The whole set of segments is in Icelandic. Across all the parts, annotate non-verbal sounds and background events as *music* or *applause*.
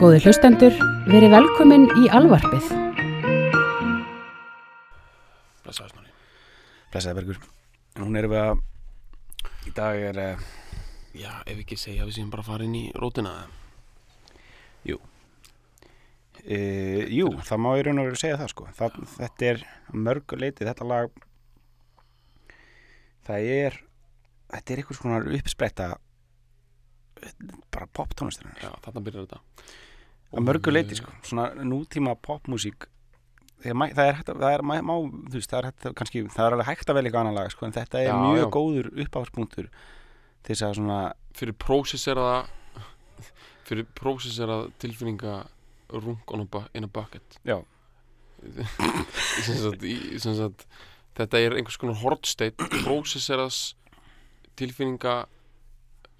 Góði hlustendur, verið velkomin í alvarpið. Blessaði Snorri Blessaði Bergur. Hún erum við að Í dag er uh, Já, ef ekki segja við séum bara að fara inn í rótina Jú. Uh, Jú, það má í raun og veru segja það sko. Það, Þetta er mörgu leiti Þetta lag Það er Þetta er einhvers konar uppspretta Bara poptónlistina Já, þarna byrjar þetta Að mörgu leiti sko. Svona nútíma popmusík mæ- það er hægt að, það er, má, þú veist, það er hægt að, kannski, það er alveg hægt að velja eitthvað annan lag, sko, en þetta er Já, mjög já. góður uppáhaldspunktur til þess að svona, Fyrir prósesseraða Fyrir prósesseraða tilfinninga Rung on a bu in a bucket. Já, *laughs* sem sagt, í, sem sagt, Þetta er einhvers konar hortsteit Prósesseraðs tilfinninga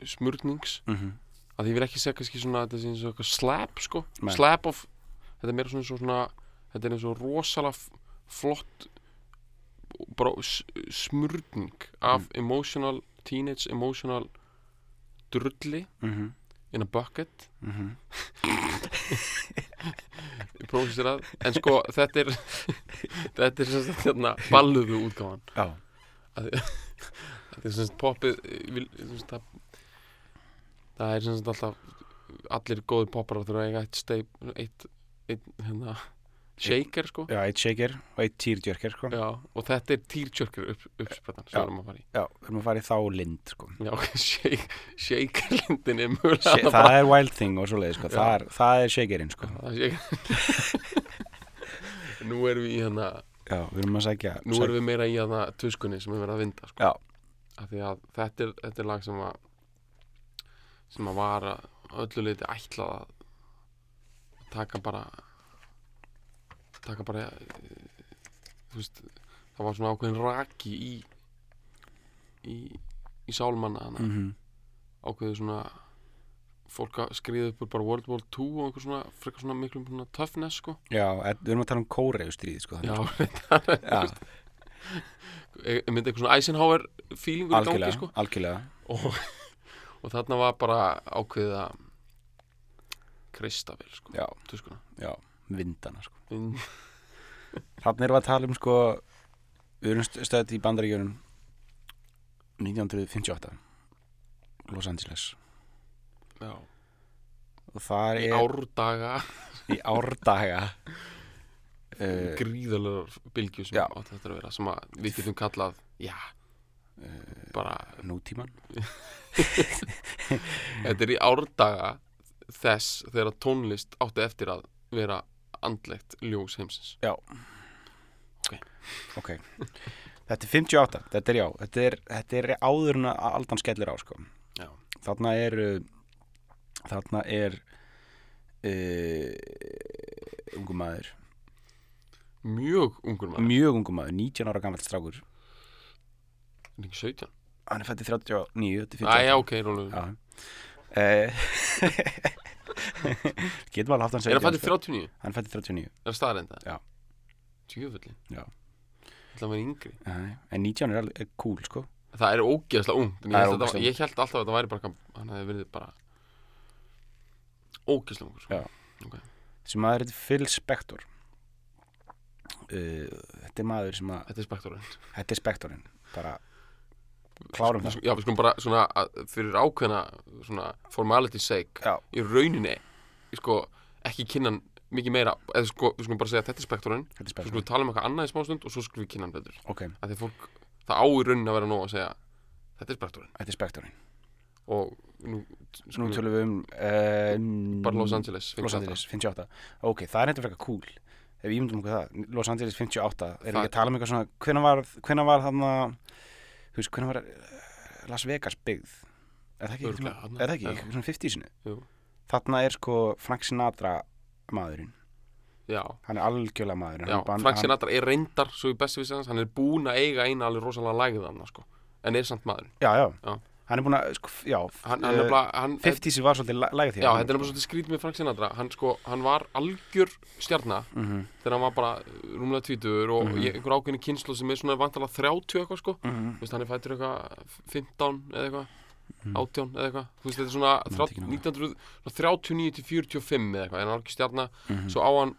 Smurnings. Mm að ég vil ekki segja kannski svona þetta sé eins og eitthvað slap sko. Nei. slap of þetta er meira svona svona þetta er eins og rosalega flott bara smurning af emotional teenage emotional drulli mm in a bucket. -hmm. prófisirað en sko þetta er *laughs* þetta er sem sagt hérna balluðu útgáfan. Já, þetta *laughs* er sem sagt poppið það, það er sem sagt alltaf allir góður popparar þurfa að eiga eitt steip eitt, eitt hérna shaker sko. Já, eitt shaker og eitt tearjerker, sko, Já, og þetta er týrtjörkur upp, uppsprettan sem Já. við erum að fara í. Já, við erum að fara í þá lind, sko, Já, *laughs* shake, shakerlindin er mögulega Sh það er wild thing og svoleiði, sko, það er, það er shakerinn, sko, Það er shaker *laughs* Nú erum við í hérna já, við erum að sækja, Nú erum við meira í hérna tuskunni sem er verið að vinda sko. Já. Af því að þetta er, þetta er lag sem að sem að var öllu leiti ætlað að taka bara taka bara þú veist það var svona ákveðin raki í í, í sálmanna mm ákveðið svona fólk að skriða upp bara World War 2 og einhver svona frekar svona miklum svona toughness sko. Já, við erum að tala um kóreiðu stríð, sko, já, þannig, já, ég myndi eitthvað svona Eisenhower feelingur í gangi algjörlega, sko. algjörlega, og, og þarna var bara kreista vel sko, já, já, vindana, sko. Mm, *laughs* Þannig erum við að tala um sko Við erum stöðið í bandaríkjörnum 1958 Los Angeles. Já, og það í er árdaga. Í árdaga. *laughs* Uh, gríðalegar bylgju sem já. átti þetta að vera sem að við getum kallað já, bara nútíman *laughs* Þetta er í árdaga þess þegar tónlist átti eftir að vera andlegt ljós heimsins. Já. Ok. Þetta er 58, þetta er já Þetta er, þetta er áður en að aldan skellir á sko. Þarna er Þarna er uh, Ungu maður. Mjög ungur maður. Mjög ungu maður, 19 ára gamall strákur Er ekki 17? Hann er fættið 39 þetta er 58. Æja, ok, rólu. Já *laughs* uh, Getum alveg haft hann Er það fættið sko. 39? Hann fættið 39 Er það staðreinda? Já. Tjöfullin. Já. Það var yngri. Nei, En 19 er alveg er cool sko Það er ógeðslega ung. Það er ég, ég held alltaf að þetta væri bara, hann hefði verið bara ógeðslega ungur. Já. Þessi maður heitir Phil Spector uh, Þetta er maður sem að Þetta er spektorinn. Þetta er Spectorinn Bara Klárum það. Já, við skulum bara svona að, fyrir ákveðna svona formality sake Já. í rauninni sko, ekki kynna hann mikið meira eða sko, við skulum bara segja að þetta er spektorinn Þetta er svo skulum Spectorinn við tala um eitthvað annað í smástund og svo skulum við kynna hann betur. Ok, að því að fólk, það á í rauninni að vera nóg að segja þetta er spektorinn þetta er Spectorinn og nú Nú skulum við tölum við um uh, bara Los Angeles Los Angeles, 58 Ok, það er eitthvað frekar cool Ef við ímyndum okkur það. Los Angeles 58 Erum við Það- ekki að tala um eitthvað svona Hvenær var, hvenær var hann Þú veist, hvenær var eh, Las Vegas byggð? Er það ekki, þarna. er það ekki, svona 50-sinu Jú. Þarna er sko Frank Sinatra maðurinn. Já, Hann er algjörlega maðurinn. Já, hann, Frank Sinatra er reyndar svo í besti við hann er búinn að eiga eina alveg rosalega lægðan sko, en er samt maður Já, já, Já. Hann er búin að, sko, já hann, hann eh, er bara, hann, 50s var svolítið læ- lægð því Já, þetta er nefnilega svolítið skrítið með Frank Sinatra. Hann, sko, hann var algjör stjarnar Mhm, þegar hann var bara rúmlega tvítur og Mhm. mm einhver ákveðni kynslu sem er svona vantalega 30 eitthvað sko. Mhm, Vist, hann er fættur eitthvað 15 eða eitthvað átján eða eitthvað. Þú veist þetta er svona Man þrjá- tekið nákvæmlega. 1939 til 45 eða eitthvað en alveg stjarna. Mhm. svo á hann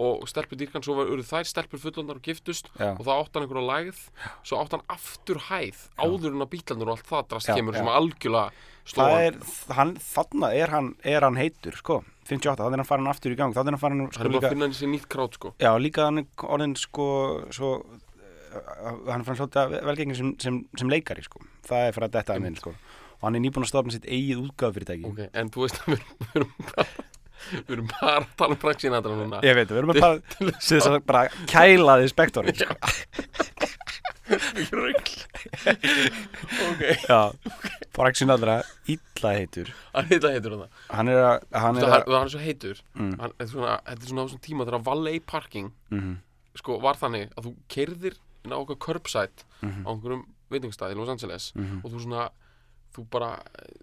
og stelpur dýrkan svo urðu þær stelpur fullondar og giftust Já. og þá átt hann einhverja lægð. Svo átt hann aftur hæð áður en að bílarnir og allt það drast Já, kemur sem algjörlega sló Það hann er, hann, er hann, er hann heitur, sko. 58, þannig er hann farin aftur í gang Þannig er hann farin, hann sko, er bara líka að finna hann sér nýtt krát sko. Já, líka hann er orðin, sko, svo uh, Hann er farin svolítið velgengin sem, sem, sem leikari, sko. Það er fyrir að detta að minn, sko. Og hann er nýbúin að stofna sitt eigið útgáðfyrirtæki ok, en þú veist að við erum bara *laughs* við erum bara að tala um praxinatra núna. Ég veit, við erum að tala *laughs* þess að bara kælaði spektorinn, sko. *laughs* Rugl. Ok, Já, Fraxin allra illa heitur. Hann heita heitur hann Hann er að, hann er að hann er svo heitur. Mm, hann, þetta er svona, er á þessum tíma þegar Valet Parking mm, sko var þannig að þú keirðir inn á okkar curbside mm, á einhverjum veitingstað í Los Angeles mm, og þú svona þú bara,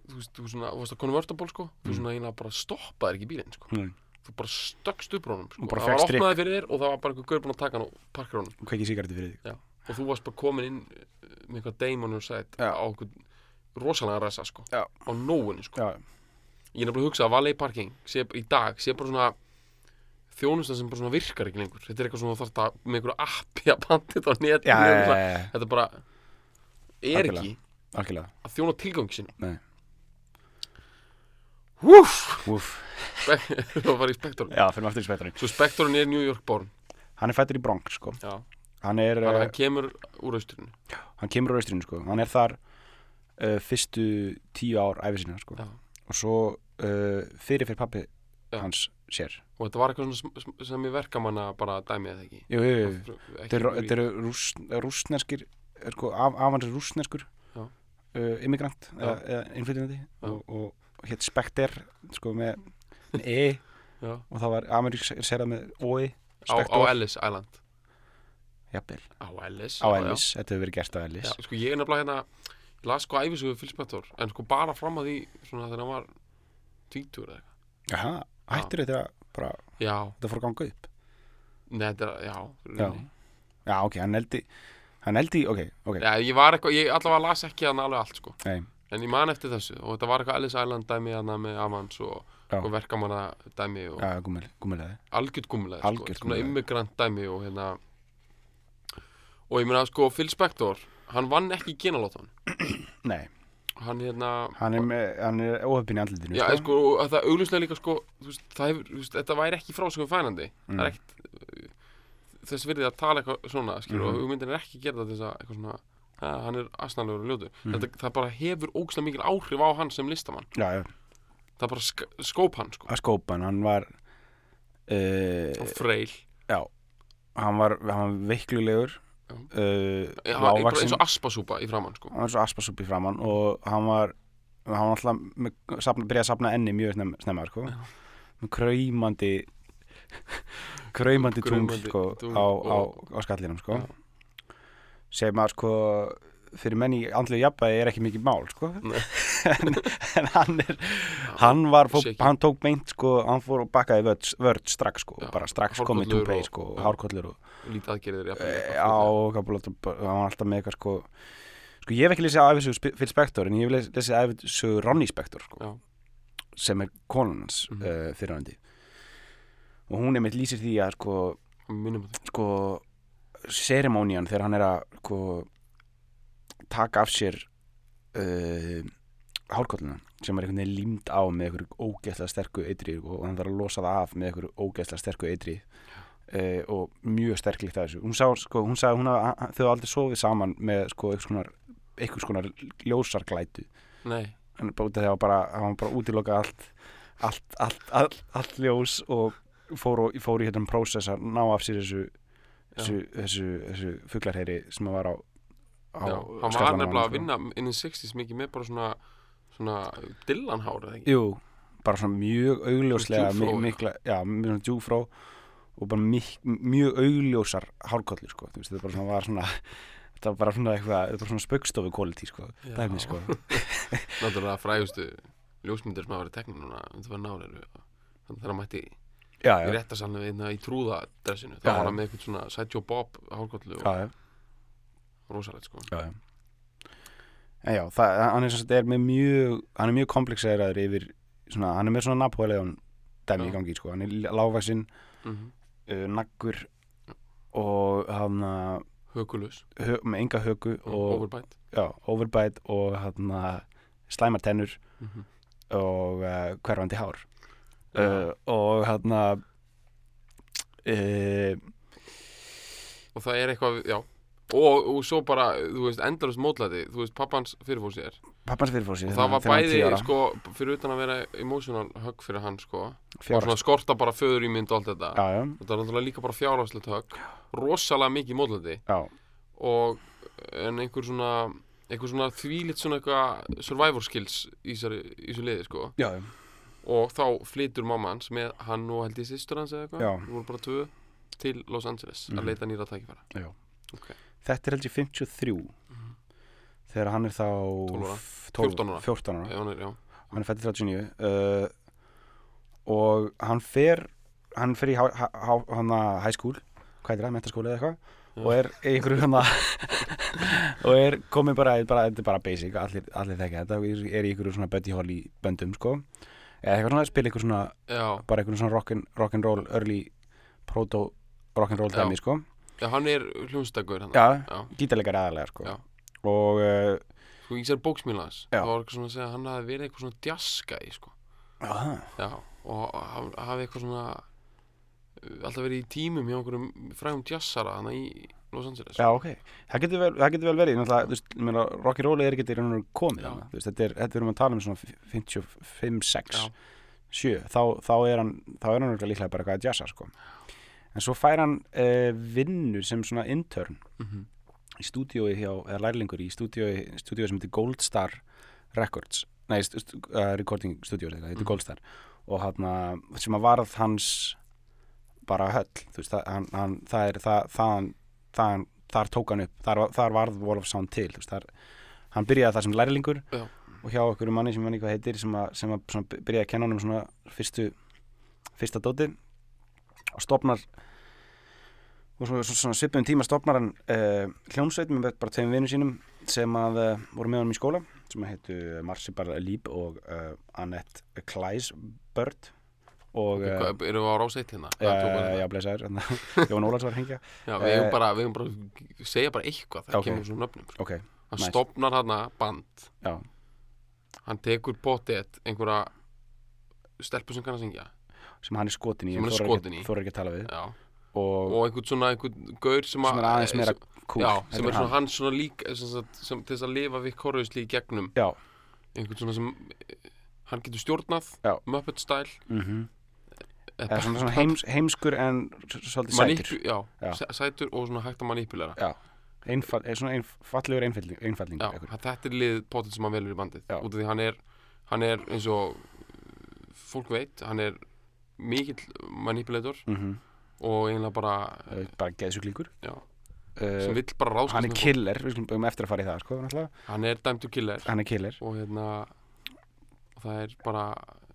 þú veist, þú svona, þú veist að convertible sko, þú Mm. svona eiginlega bara stoppaðir ekki bílinn sko, mm. þú bara stökkst upp rónum sko, Og það var opnaði fyrir þér og það var bara einhver gaur búinn að taka hann og parkir honum. Kveiki sigarti fyrir þig. Og þú varst bara komin inn uh, með eitthvað Damon og sætt Já. á einhvern rosalega resa sko, Já. á nóunni sko. Já, ég er nefnilega að hugsa að Valet Parking sé, í dag sé bara svona þjónusta sem bara svona virkar ekki lengur. Þetta er eitthvað svona þú þarft að með einhverju appi að panta þetta á netinu já, og já, já, já, þetta bara er Algjörlega. ekki algjörlega. Að þjóna tilgangi sinu Nei. Húf Úf, það var í spektorinn já, fyrir aftur í spektorinn svo spektorinn er New York born. Hann er fættur í Bronx, sko. Já. Hann er, þannig að uh, hann kemur úr austrinu. hann kemur á austrinu, sko. Hann er þar uh, fyrstu tíu ár æfi sinna, sko. Já. Og svo uh, fyrir fyrir pappi Já. hans sér. Og þetta var eitthvað svona sm- sem ég verkamanna bara dæmið eða ekki? Jú, jú, jú. Þetta eru- þetta eru rúss, rússneskir er sko, af, af hans er rússneskur. Uh, immigrant eða, eða innflytjandi og, og, og hétt Spekter sko með E. Og það var amerísk serað með OI á, á Ellis Island. Jafnvel. á Ellis á. Ellis, þetta hefur verið gert á Ellis. Sko ég er nefnilega hérna ég las sko æfisugu fylgspektor en sko bara fram að því svona þegar hann var tvítur eða eitthvað. Jaha, hættur þetta bara já, þetta fór að ganga upp? Nei þetta er, já, Já, já ok, hann eldi hann eldi, ok, ok. Já ég var eitthvað, ég allavega las ekki hann alveg allt sko. Nei, en ég man eftir þessu og þetta var eitthvað Ellis Island dæmi hann með Avans og, Já. og verkamanna dæmi og já, gummel, gummilega algjört gummilega sko, Algjört svona gúmmulaði. immigrant dæmi og hérna og ég meina sko Phil Spector hann vann ekki genalótan Nei, hann hérna hann er, með, hann er óöfn í andlitinu Já, sko, og það auglustlega líka sko, þú veist, það hefur, þú veist, þetta væri ekki frásögum fænandi það Mm. er ekkit uh, þess virði að tala eitthvað svona skilur, Mhm. og hugmyndin er ekki til þess að eitthvað svona að hann er asnalegur og ljótur. Mhm. þetta, það bara hefur ógstlega mikil áhrif á hann sem listamann. Já, já, það bara sk skóp hann sko, að skópan, hann var uh, og freil. Já, hann var, hann var veiklulegur uh, hann, bara lágvaxinn. eins og aspasúpa í framann sko. hann var svo aspasúpi framann og hann var hann var alltaf byrjaði að safna enni mjög snem, snemma sko. Með kraumandi kraumandi tungl sko, á, á, og- á skallinum sko. Sem að sko fyrir menni andlega jafnvægi er ekki mikið mál sko. *laughs* En, en hann er hann var, fó, hann tók beint sko, hann fór og bakkaði vörd, vörd strax sko, Já, bara strax komið og- sko, já. hárkollur og lítið aðgerðir jafnvel, Eh, sko. og hann var alltaf með eitthvað sko Sko ég hef ekki lesið æfisögu fyrir Spektor en ég hef les- lesið æfisögu Ronny Spektor sko, Já. sem er konunans mm. -hmm. uh, fyrirhandi og hún er mitt lýsir því að sko, að sko seremónían þegar hann er að sko, taka af sér uh, hárkolluna sem er einhvern veginn límt á með einhverju ógeðslega sterku eitri og hann þarf að losa það af með einhverju ógeðslega sterku eitri uh, og mjög sterklíkt að þessu. Hún, sko, hún sagði að hún hafði- þau aldrei sofið saman með sko, einhvers konar, ljósarglætu. Bara að hann bara, hann bara útilokað allt allt, allt, allt, allt ljós og fór, og, fór í hérna prósess að ná af sér þessu þessu, þessu, þessu fuglarheyri sem var á, á já, hann var nefnilega að vinna inn í 60s mikið með bara svona svona dillanhár eða ekki? Jú, bara svona mjög augljóslega djúpfró, mi- mikla, já, mjög djúfró og bara mik, mjög augljósar hárkollir, sko, þú veist, þetta bara svona var svona þetta var bara svona eitthvað, þetta var svona spaukstofu quality, sko, dæmi, sko. Náttúrulega frægustu ljósmyndir sem hafa verið teknir núna undir fyrir náður þannig að þeirra mætti Já, í já, réttasalni einna í trúðadressinu. Þá var hann með eitthvað svona Sideshow Bob já, og rosalegt sko. Já, já. En já, það, hann er, er með mjög hann er mjög komplexeraður yfir svona, hann er með svona Napoleon dæmi í gangi sko. hann er lágvaxinn, mm uh, naggur og hann uh, Hökulus, hö, með enga höku og overbite. Já, overbite og hann slæmar tennur mm og uh, hverfandi hár. Uh, og hann uh, og það er eitthvað, já. Og, og svo bara, þú veist, endalust mótlæti þú veist, pappans fyrirfór sér pappans fyrirfósi og það var bæði, sko, fyrir utan að vera emotional högg fyrir hann, sko. Og fjárast svona skorta bara föður í mynd og allt þetta. Já, já, þetta er náttúrulega líka bara fjárhagslegt högg. Rosalega mikið mótlæti. Já, og en einhver svona einhver svona þvílitt svona eitthvað survivor skills í þessu liði, sko. Já, já. Og þá flytur mamma hans með hann og held ég sýstur hans eða eitthvað Já. það voru bara tvö til Los Angeles Mhm. að leita nýra tækifæra Já. Ok. Þetta er held ég 53 þegar hann er þá 12 ára. 12 14 ára. 14 ára. Hann er, hann er fættið 39 uh, og hann fer hann fer í að high school hvað er það, mentaskóli eða eitthvað og er í einhverju hann *laughs* og er komið bara, bara þetta er bara basic, allir, allir þekki þetta er, er í einhverju svona Buddy Holly böndum sko eða eitthvað svona, spila einhverju svona já, bara einhverju svona rock'n rock roll early proto rock'n'roll dæmi sko. Já, hann er hljónstakur hann já, gítarleikari aðalega sko. Og uh, Sko, ég sér bóksmílas Já. það var eitthvað svona að segja að hann hafi verið eitthvað svona djaskæ sko. já, og haf- hafi eitthvað svona uh, alltaf verið í tímum hjá einhverjum frægum djassara hann í Los Angeles Já, ok. Það getur vel, það getur vel verið. Þú veist, ég meina, Rocky Roll er ekki í raun og komið veist, þetta er, þetta erum að tala um svona 55, 6, Já. 7. Þá, þá er hann, þá er hann líklega bara eitthvað að jazza, sko. En svo fær hann uh, vinnu sem svona intern Mhm. í stúdíói hjá, eða lærlingur í stúdíói sem heitir Gold Star Records. Nei, st st uh, recording stúdíói, þetta heitir Mhm. Gold Star. Og hann, sem að varð hans bara höll, þú veist, það, hann, hann, það er, það, það, það, þar tók hann upp, þar, þar varð Wall of Sound til, þú veist, þar, hann byrjaði það sem lærlingur Já. og hjá okkur manni sem hann eitthvað heitir sem að, sem að svona, byrjaði að kenna hann um svona fyrstu, fyrsta dóti og stopnar og svona, svona svipum tíma stopnar hann uh, hljómsveit með bara tveim vinnu sínum sem að uh, voru með honum í skóla sem heitu Marcibar Líb og uh, Annette Kleisbörd og okay, hvað, erum við á ráseitt hérna Já, já, hérna. *laughs* Jón Ólafs var að hengja já, við hefum Eh, bara, við hefum bara segja bara eitthvað það Ok. kemur svona nöfnum sko. Ok, hann nice. stopnar hann band já, hann tekur potið einhverja stelpu sem kann að syngja sem hann er skotin í Sem hann er ekki, í. þorir ekki að tala við já. og, og einhvern svona einhvern gaur sem, sem er aðeins meira cool já, sem er svona hann. hann svona lík sem, sem, til þess að lifa við korðusli í gegnum Já, einhvern svona sem eh, hann getur stjórnað Já. Muppet style mhm eh, eða svona, svona heims, heimskur en svolítið sætur. já, Já. sæ- sætur og svona hægt að manipulera. Já, einfall, er svona einfallegur einfalling, Já, einhver. þetta er lið potið sem hann velur í bandið út af því hann er hann er eins og fólk veit, hann er mikill manipulator Mhm. og eiginlega bara Eh, bara geðsuglíkur já, uh, sem vill bara ráðskast hann er killer, við skulum um eftir að fara í það sko, hann er dæmd to killer. Hann er killer. Og hérna og það er bara eh,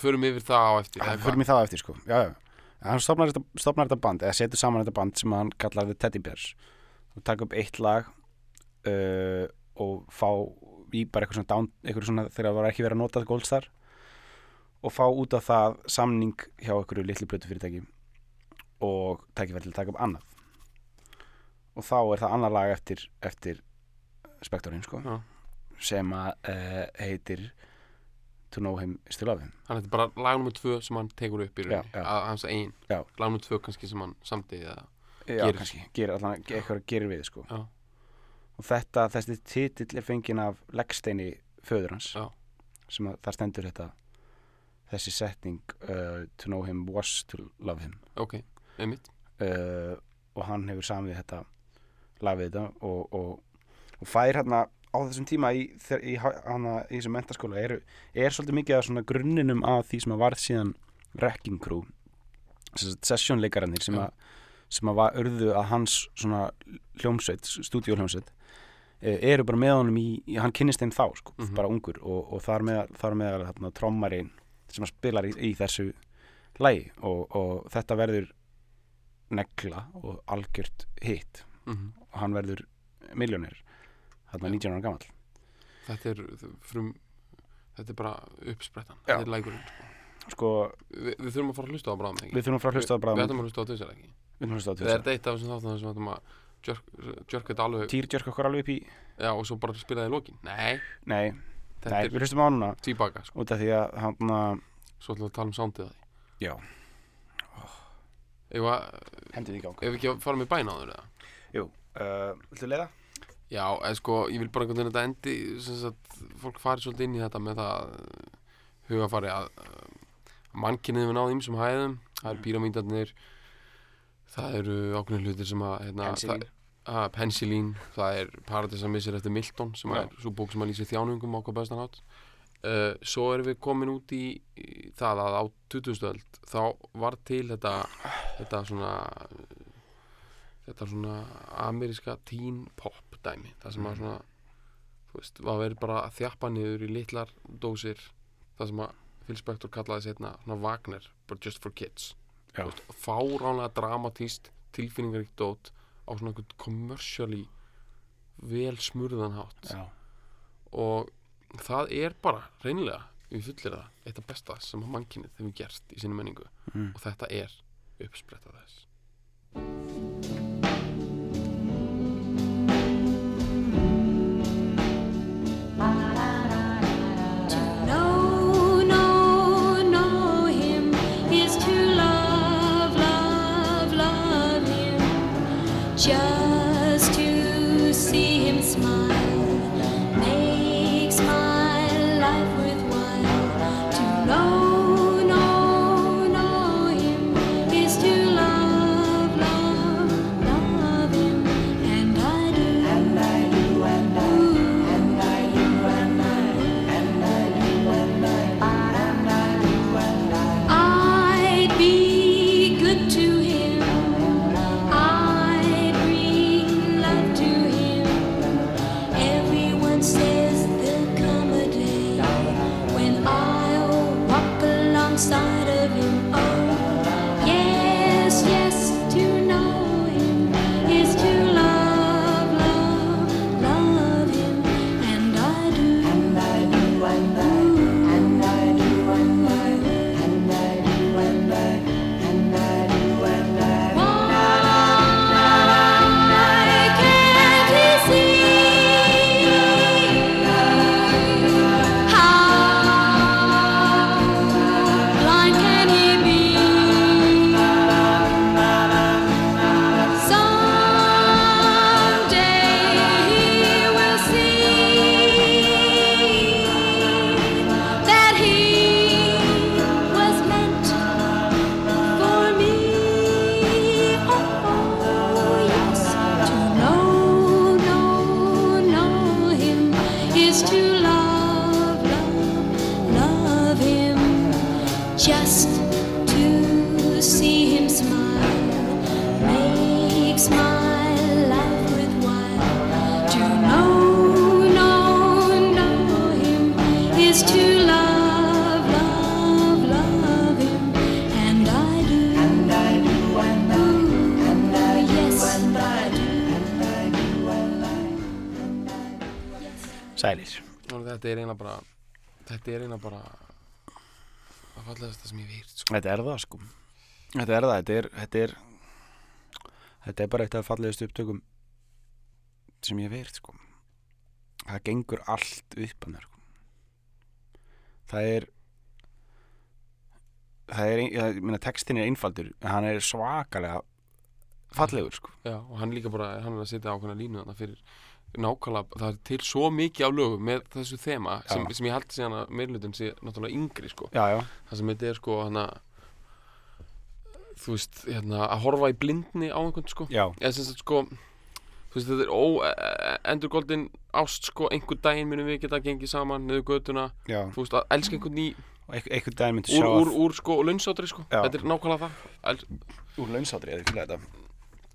förum yfir það á eftir eða fyrir mig það á eftir sko já, já. hann stopnar þetta, stopnar þetta band eða setur saman þetta band sem hann kallar The Teddy Bears og taka upp eitt lag uh, og fá í bara eitthvað svona, down, eitthvað svona þegar það var ekki verið að nota Goldstar og fá út af það samning hjá einhverju litlu blötu fyrirtæki og tækifæri til að taka upp annað og þá er það annað lag eftir, eftir Spektorinn sko Já. sem að uh, heitir To Know Him Is To Love Him hann er bara lag nummer tvö sem hann tekur upp í rauninni að hans einn Já. lag nummer tvö kannski sem hann samtiði eða Gerir. kannski, gerir allan, eitthvað gerir við sko. Já. og þetta, þessi titill er fenginn af leggsteini föður hans Já. sem að það stendur þetta þessi setning uh, to know him was to love him ok, einmitt uh, og hann hefur samið þetta lag við þetta og, og, og fær hérna á þessum tíma í, í, hana, í þessum mentaskóla er, er svolítið mikið af svona grunninum að því sem að varð síðan Wrecking Crew sessjónleikarannir sem að sem að var urðu að hans svona hljómsveit, stúdíóhljómsveit eh, eru bara með honum í, í hann kynnist þeim þá, sko, Mhm. bara ungur og, og þar með, þar með þarna, trommari sem að spilar í, í þessu lægi og, og þetta verður negla og algjört hitt mm og hann verður miljónir þarna Já. 19 ára gamall. Þetta er frum þetta er bara uppsprettan. Þetta er lækurinn sko. sko, Vi, við þurfum að fara að hlusta á bráðum við þurfum að fara að hlusta á við bráðum. ætlum að hlusta á þessar ekki við það er eitt af þessum þáttan sem við ætlum að jörka þetta alveg Týr Jörg okkur alveg upp í já, og svo bara spila það í lokin. Nei, nei, nei, við hlustum á hann núna. Tvíbaka sko. út af því að hann svo ætlum við að tala um soundið að því. Já. ef, að, hendið í gang. ef við ekki fara með bæna á þér eða? Uh, Viltu leiða? Já, eða sko, ég vil bara einhvern veginn þetta endi sem sagt, fólk fari svolítið inn í þetta með það uh, hugafari að uh, mannkynnið við náðum sem hæðum það eru píramídarnir það eru ákveðin hlutir sem að hérna, Penicillin. það, að, penicillin það er Paradise að missir eftir Milton sem Já. er svo bók sem að lýsi þjánungum á hvað bestan hátt uh, svo erum við komin út í, í það að á 2000 öld þá var til þetta þetta svona þetta svona ameríska teen pop dæmi það sem að svona veist, var verið bara að þjappa niður í litlar dósir það sem að Phil Spector kallaði setna svona Wagner, but just for kids. Veist, fáránlega dramatíst tilfinningaríkt dót á svona einhvern commercially vel smurðan hátt. Já. og það er bara reynilega, við fullir það eitt af besta sem að mannkynnið hefur gert í sinni menningu. Mm. og þetta er uppspretta þess to þetta er eina bara að fallegasta sem ég hýrt sko. Þetta er það sko Þetta er það, þetta er Þetta er, þetta er bara eitt af fallegust upptökum sem ég heyrt sko Það gengur allt upp hann sko. Það er Það er, ég meina textin er einfaldur en hann er svakalega fallegur sko Já, og hann líka bara, hann er að setja ákveðna línu þarna fyrir nákvæmlega, það er til svo mikið af lögum með þessu þema sem, sem ég held síðan að meirlutin sé náttúrulega yngri sko, Já, já, það sem þetta er sko hann að þú veist, hérna, að horfa í blindni á einhvern sko, eða sem sagt sko þú veist, þetta er ó, endurgóldin ást sko, einhver daginn munum við geta gengið saman niður götuna, já. Þú veist, að elska einhvern í og einhver, einhver daginn myndi úr, sjá úr, úr sko, launsátri sko, Já. þetta er nákvæmlega það. El, úr launsátri eða ekki þetta.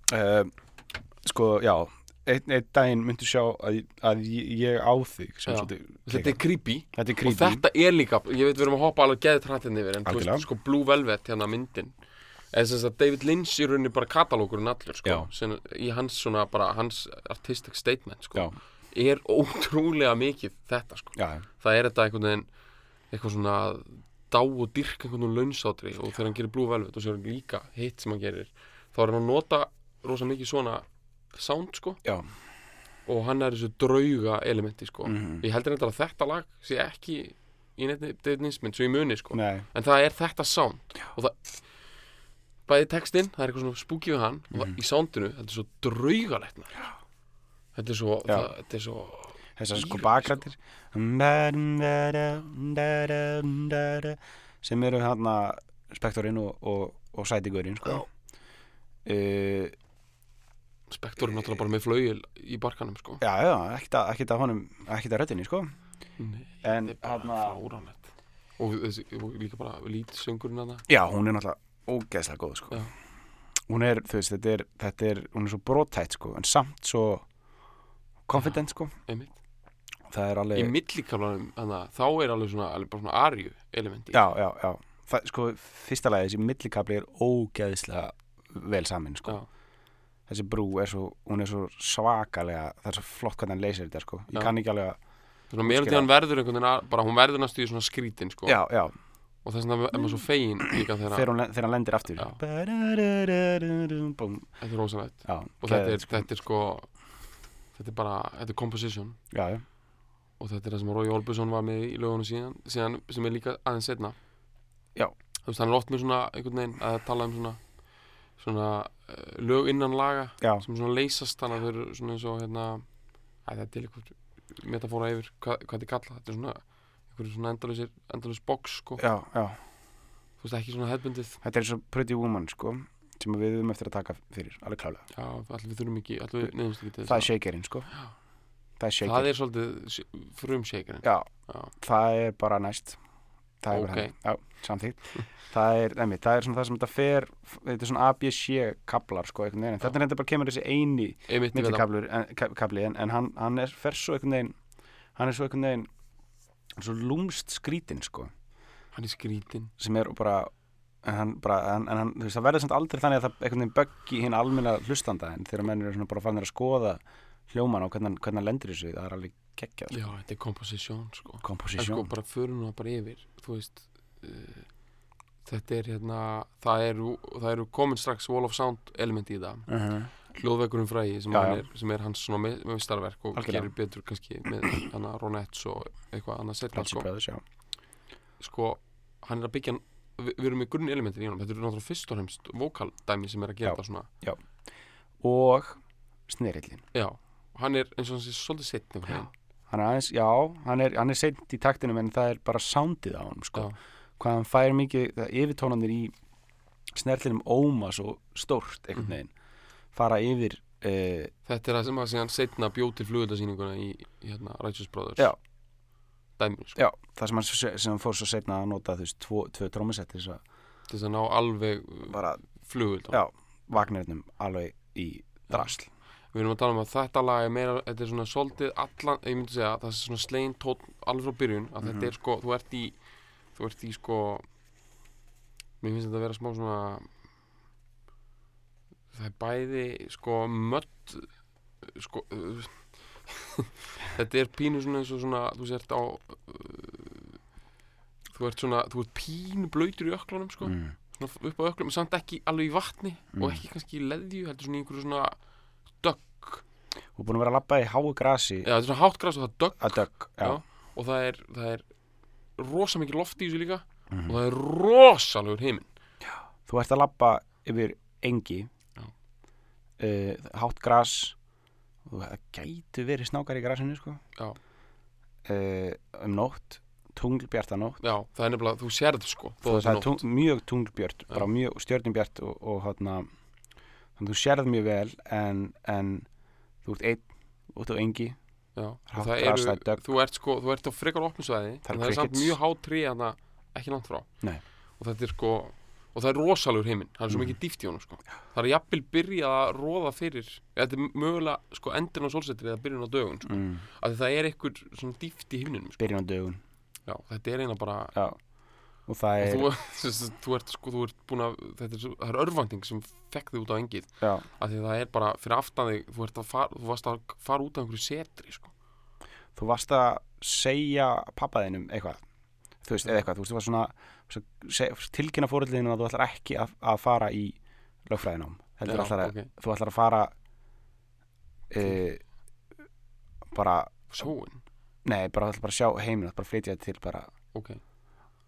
Uh, sko, já einn ein daginn myndi sjá að, að ég á þig svolítið þetta er creepy. Þetta er og creepy. þetta er líka, ég veit við erum að hoppa alveg geðið trættin yfir en þú veist, sko Blue Velvet hérna myndin eða sem sagt David Lynch í rauninni bara katalókurinn allur sko, sem, í hans svona bara hans artistic statement sko, já, er ótrúlega mikið þetta sko. Já, það er þetta einhvern veginn eitthvað svona dá og dyrk einhvern veginn launsátri og þegar hann gerir Blue Velvet og sér hann líka hitt sem hann gerir þá er hann að nota rosa mikið svona sound sko. Já, og hann er þessu drauga elementi sko. Mhm. ég heldur þetta að þetta lag sé ekki í neitt neitt svo í muni sko. Nei, en það er þetta sound. Og það bæði textinn, það er eitthvað svona spooky við hann og það, í soundinu, þetta er svo draugalegt þetta er svo Já. það, þetta er svo þessar sko bakrættir sem eru hérna spektorinn og, og, og sætigurinn sko. uh, spektor er náttúrulega bara með flauil í barkanum sko já, já, ekkert að, að honum ekkert að röddinni sko. Nei, en þetta er bara fáránlegt og, og líka bara lítsöngurinn að já, hún er náttúrulega ógeðslega góð sko. Já. hún er, þú veist, þetta er, þetta er hún er svo brottætt sko, en samt svo confident sko. einmitt það er í alveg millikaflanum þá er alveg svona, alveg bara svona arju elementi já, já, já það, sko, fyrsta lagi, þessi millikabli er ógeðslega vel samin sko. Já. Þessi brú er svo hún er svo svakalega, það er svo flott hvernig hann leysir þetta sko. ég Já. kann ekki alveg að svona melodían Útskýra. verður einhvern veginn að, bara hún verður næstu í svona skrítin sko já, já, og þess vegna er maður svo fegin líka þegar hún, þegar hann lendir aftur þetta er rosalegt og þetta er, sko. þetta er sko þetta er bara, þetta er composition já, já, og þetta er það sem Rói Olbjörnsson var með í lögunum síðan, síðan sem er líka aðeins setna Já. þú veist, hann er oft með svona einhvern veginn að tala um svona svona uh, lög innan laga já, sem svona leysast þannig að þau eru svona eins og hérna að það er til eitthvað metafóra yfir hvað, hvað þið kalla þetta er svona einhverju svona endalusir, endalus box sko. Já, já. Þú veist ekki svona hefbundið þetta er eins og Pretty Woman sko sem við höfum eftir að taka fyrir, alveg klálega já, allir við þurfum ekki, allir við nefnumst ekki til það er þess shakerinn sko. Það er að shaker, það er svolítið frum shakerinn. Já, já, það er bara næst það er Ok. bara henni, já, samþýtt það er, nefnir, það er svona það sem þetta fer þetta er svona ABC kablar sko þetta er þetta bara kemur þessi eini millikablur, en, en, hann, hann er fer svo einhvern veginn hann er svo einhvern veginn hann er svo lúmst skrítin sko. Hann er skrítin sem er bara en hann, bara, en, en hann, veist, það verður samt aldrei þannig að það einhvern veginn böggi hinn almenna hlustanda. En þegar menn eru svona bara fannir að skoða hljóman og hvernig, hann- hann lendir þessu það er alveg geggjað, já, þetta er composition sko en sko komposisjón bara förum nú bara yfir þú veist uh, þetta er hérna það eru, það eru komin strax wall of sound element í það uh -huh. hljóðveikurinn frægi sem, Já, hann já. er, sem er hans svona meistarverk og Algjörlega. gerir betur kannski með hana Ronettes og eitthvað annað setna sko. Já sko hann er að byggja við, við erum með grunn elementin í honum þetta eru náttúrulega fyrst og fremst vokaldæmi sem er að gera Já. þetta svona og snerillin já, hann er eins og hann sé svolítið setn Já. Hann er aðeins, já, hann er, hann er seint í taktinum en það er bara soundið á hann sko. Hvað hann fær mikið, það yfirtónanir í snerlinum óma svo stórt einhvern Mhm. veginn fara yfir uh, þetta er það sem að síðan setna bjóð til flugöldasýninguna í, í hérna Righteous Brothers Já. dæminu sko. já, það sem hann, sem hann fór svo setna að nota þú veist, tvo, tvö trómusett þess að til þess að ná alveg uh, bara, flugölda já, Vagnarinnum alveg í drasl við erum að tala um að þetta lag er meira þetta er svona svolítið allan ég myndi segja að það er svona slegin tótt alveg frá byrjun að Mhm. þetta er sko, þú ert í þú ert í sko mér finnst þetta að vera smá svona það er bæði sko mött sko *laughs* þetta er pínu svona eins og svona þú sért á uh, þú ert svona, þú ert pínu blöytur í öklanum sko, mm. svona upp á öklum samt ekki alveg í vatni Mm. og ekki kannski í leðju, heldur svona í einhverju svona dögg, og búin að vera að labba í háu grasi. Já þetta er svona hátt græs og það er dögg. Að dögg, já, og það er, það er rosa mikið loft í þessu líka. Mhm. og það er rosalegur heiminn þú ert að labba yfir engi Já. uh, hátt gras. Og það gætu verið snákar í grasinu sko. Já. uh, um nótt tunglbjarta nótt. Já, það er nefnilega, þú sérð sko þó það það sé er nótt. tung, mjög tunglbjört bara mjög stjörnumbjört og, og hátna þannig að þú sérð mjög vel en, en þú ert einn út á engi það eru, það er þú ert sko, þú ert á frekar opnu svæði Það eru en það er samt mjög hátt trí að ekki langt frá Nei. og þetta er sko og það er rosalegur heiminn, það er svo Mm. mikið dýft í honum sko. það er jafnvel byrjað að róða fyrir þetta er mögulega sko endin á sólsetri eða byrjun á dögun sko. mm, af því það er einhver svona dýft í himninum sko. byrjun á dögun já, þetta er eina bara já. Og það er þú, *laughs* þú ert sko, þú ert búin að þetta er, er örvanding sem fekk þig út á engið. Af því að það er bara fyrir aftan þig þú, að fara, þú varst að fara út af einhverju setri sko. þú varst að segja pappaðinum eitthvað. Þú veist, eða eitthvað, þú veist, þú var svona tilkynna fóröldinu að þú ætlar ekki að, að fara í lögfræðinám. Heldur Já, ætlar að, ok. þú ætlar að fara e, bara Sjóin, nei, bara, þú ætlar bara að sjá heiminn, þú ætlar bara að flytja til bara, ok,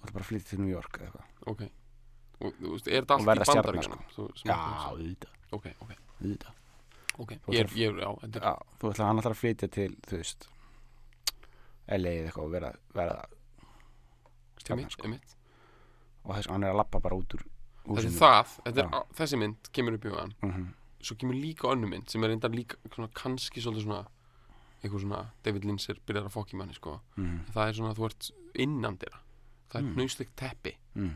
þú ætlar bara að flytja til New York eða eitthvað, ok. Og þú veist, er þetta Og allt verða í stjarna, bandaríkjunum? Þú- sem já, auðvitað, Ok, ok, auðvitað. Ok Þú Ég er, ætlar- ég er, já, þetta er já, þú ætlar, hann ætlar að flytja til, þú veist LA eða eitthvað og vera, vera stjarnan, Einmitt, sko. einmitt og þess, hann er að lappa bara út úr Þetta húsinu. Er það, þetta er, Já. á- þessi mynd kemur upp í hann Mhm, Svo kemur líka önnu mynd sem er reyndar líka svona, kannski svolítið svona eitthvað svona David Lynch er byrjar að fokki manni sko. Mhm, það er svona að þú ert innan dyrra það er Mm. mm. teppi. Mhm.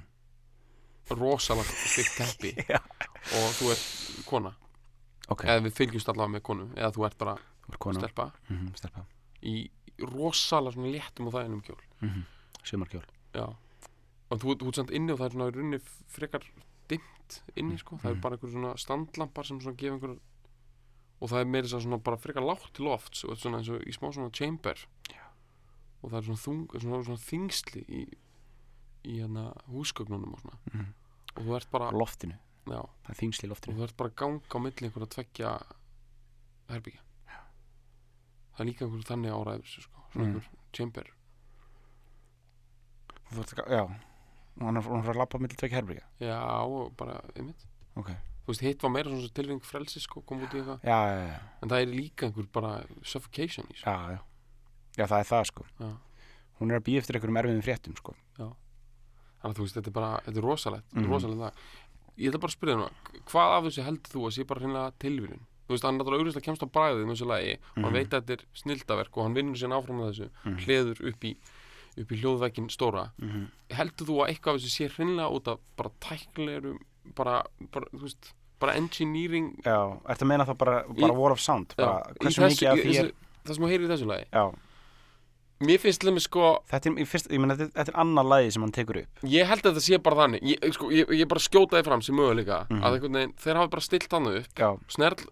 rosalega slikt teppi. Og þú ert kona. Ok, eða við fylgjumst allavega með konu. Eða þú ert bara þú ert kona. stelpa. Stelpa, í rosalega svona léttum og þæginum kjól. Mhm, sumarkjól. Já. Og þú, þú ert samt inni og það er svona í rauninni frekar dimmt inni sko. Það er Mhm. bara einhver svona standlampar sem svona gefa einhver og það er meira svona bara frekar lágt til og svona eins og í smá svona chamber. Já. og það er svona, þung, svona, svona þingsli í, í hérna húsgögnunum og svona. Mhm. og þú ert bara, loftinu, já, það er þingsli í og loftinu þú ert bara að ganga á milli einhverja tveggja herbyggja það er líka einhver þannig þessu sko, svona Mm. einhver chamber. Þú ert að, já. Og hann er er að lappa millir tvekja herbyggja já, og bara, einmitt. Ok, þú veist, hitt var meira svona tilving frelsi sko, kom út í eitthvað, já, já, já, en það er líka einhver bara suffocation í þessu. Já, já. Já, það er það sko. Já. hún er að býja eftir einhverjum erfiðum fréttum sko þannig að þú veist, þetta er bara, þetta er rosalegt mm Mhm. rosalegt það, ég ætla bara að spyrja það hvað af þessu heldur þú að sé bara hreinlega tilvíðun þú veist, hann náttúrulega auðvitað kemst á bræðið með þessu lagi og hann Mhm. veit að þetta er snildaverk og hann vinnur sér áfram með þessu Mhm. hleður upp í, upp í hljóðvekkin stóra Mhm. heldur þú að eitthvað af þessu sé hreinlega út af bara tæknilegur bara, bara, þú veist, bara engineering já, ertu að meina það bara, bara Í- war of sound bara, Já, hversu mikið af því er það sem þú heyrir í þessu lagi já, mér finnst til dæmis sko þetta er, fyrst, ég meina, þetta, er annað lagi sem hann tekur upp. Ég held að þetta sé bara þannig. Ég, sko, ég, ég bara skjótaði fram sem möguleika Mhm. að einhvern veginn, þeir hafi bara stilt hann upp. Já,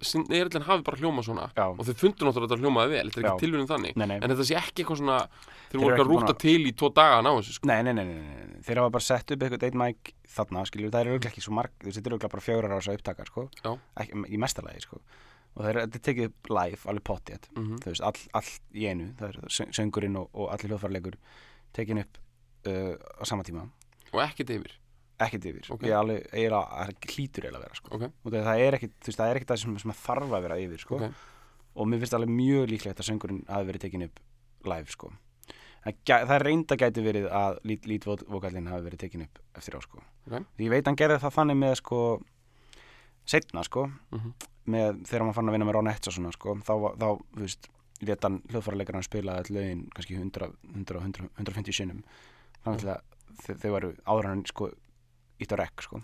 snerlinn hafi bara hljómað svona. Já, og þeir fundu náttúrulega að þetta hljómaði vel. Þetta er ekki tilvíðin þannig. Nei, nei. En þetta sé ekki eitthvað svona þeir Þeir voru ekki að rúta til í tvo daga að ná þessu sko. Nei, nei, nei, nei, þeir hafa bara sett upp eitthvað eitt mæk þarna, skiljum, það er auðvitað ekki svo marg, þetta er auðvitað bara fjórar ára þess að upptaka, sko, ekki, í mestalagi, sko, og þeir, þetta er tekið upp live, alveg pottið, mm þú veist, all, all í einu, það er söng- söngurinn og, og allir hljóðfarleikur tekin upp uh, á sama tíma, og ekkert yfir? Ekkert yfir, Ok. ég er alveg, eiginlega, það hlýtur eiginlega að vera, sko, ok, og það er ekkert, þú veist, það er ekkert það sem, sem að þarf að vera yfir, sko, ok, og mér finnst alveg mjög líklegt að söngurinn hafi verið tekin upp live sko. það, það reynda gæti verið að lít, lítvokallinn hafi verið tekin upp eftir á sko. Ég veit hann gerði það þannig með sko, setna sko, Mhm. Með, þegar hann fann að vinna með Ronette og svona sko, þá, þá þú veist, leta hann hljóðfæralegar hann spila all lögin kannski 100, 100, 100 150 sinnum. Þannig að þau, þau varu áður hann sko ítt á rekk sko.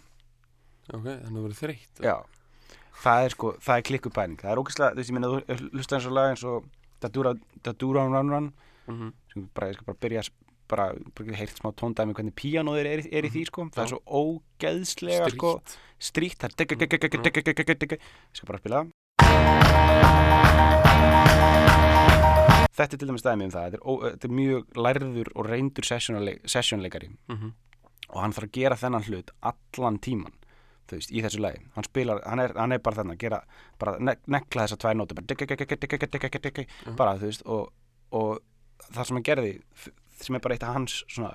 Ok, þannig að það verið þreytt. Já, það er sko, það er klikkupæling. Það er ógæslega, þú veist, ég meina, þú hlusta eins og lag eins og Dadura, Dadura Run Run Mhm. sem bara, ég skal bara byrja að- bara, bara heyrt smá tóndæmi hvernig píanóður er, er í því, sko það er svo ógeðslega, sko strýtt, það er ég skal bara spila Þetta er til dæmis dæmi um það, þetta er, ó, þetta er mjög lærður og reyndur sessionleik- sessionleikari Mhm. og hann þarf að gera þennan hlut allan tíman veist, í þessu lagi hann spilar, hann er, hann er bara þarna gera bara ne nekla þessar tvær nótur bara, Mhm. bara þú veist og, og það sem hann gerði sem er bara eitt af hans svona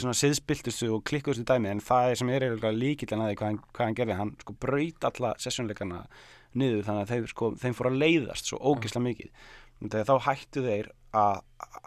svona siðspiltustu og klikkustu dæmi en það er sem er að því hvað hann, hvað hann gerði hann sko braut alla sessjónleikana niður þannig að þeir, sko, þeim fór að leiðast svo ógislega mikið þegar þá hættu þeir að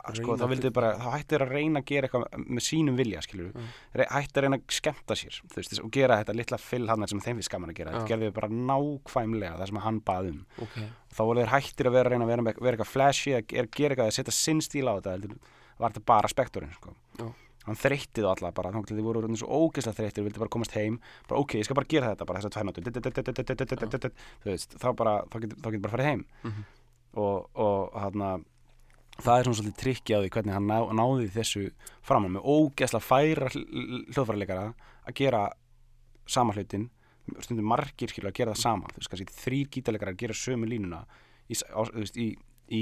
að, sko, þá vildu bara, þá hættu þeir að reyna að gera eitthvað með sínum vilja, skilur Já. Re- hættu að reyna að skemmta sér þú veist, og gera þetta litla fyll hann sem þeim finnst gaman að gera, þetta gerði þau bara nákvæmlega það sem hann bað um ok, þá voru þeir hættir að vera að reyna að vera, vera eitthvað flashy, að gera, eitthvað, að setja sinn stíl á þetta heldur, var þetta bara spektorinn sko. Já. hann þreytti þá alla bara, þá voru orðnir svo ógeðslega þreyttir vildi bara komast heim, bara ok, ég skal bara gera þetta bara þessar tvær nótur þú veist, þá bara, þá getur, þá getur bara farið heim Mhm. Og, og hann það er svona svolítið trikki á því hvernig hann ná, náði þessu fram með ógeðslega færa hljóðfærarleikara að gera sama hlutin stundum margir skilur að gera það sama. Þú veist, kannski þrýr gítarleikarar gera sömu línuna í, á, veist, í í.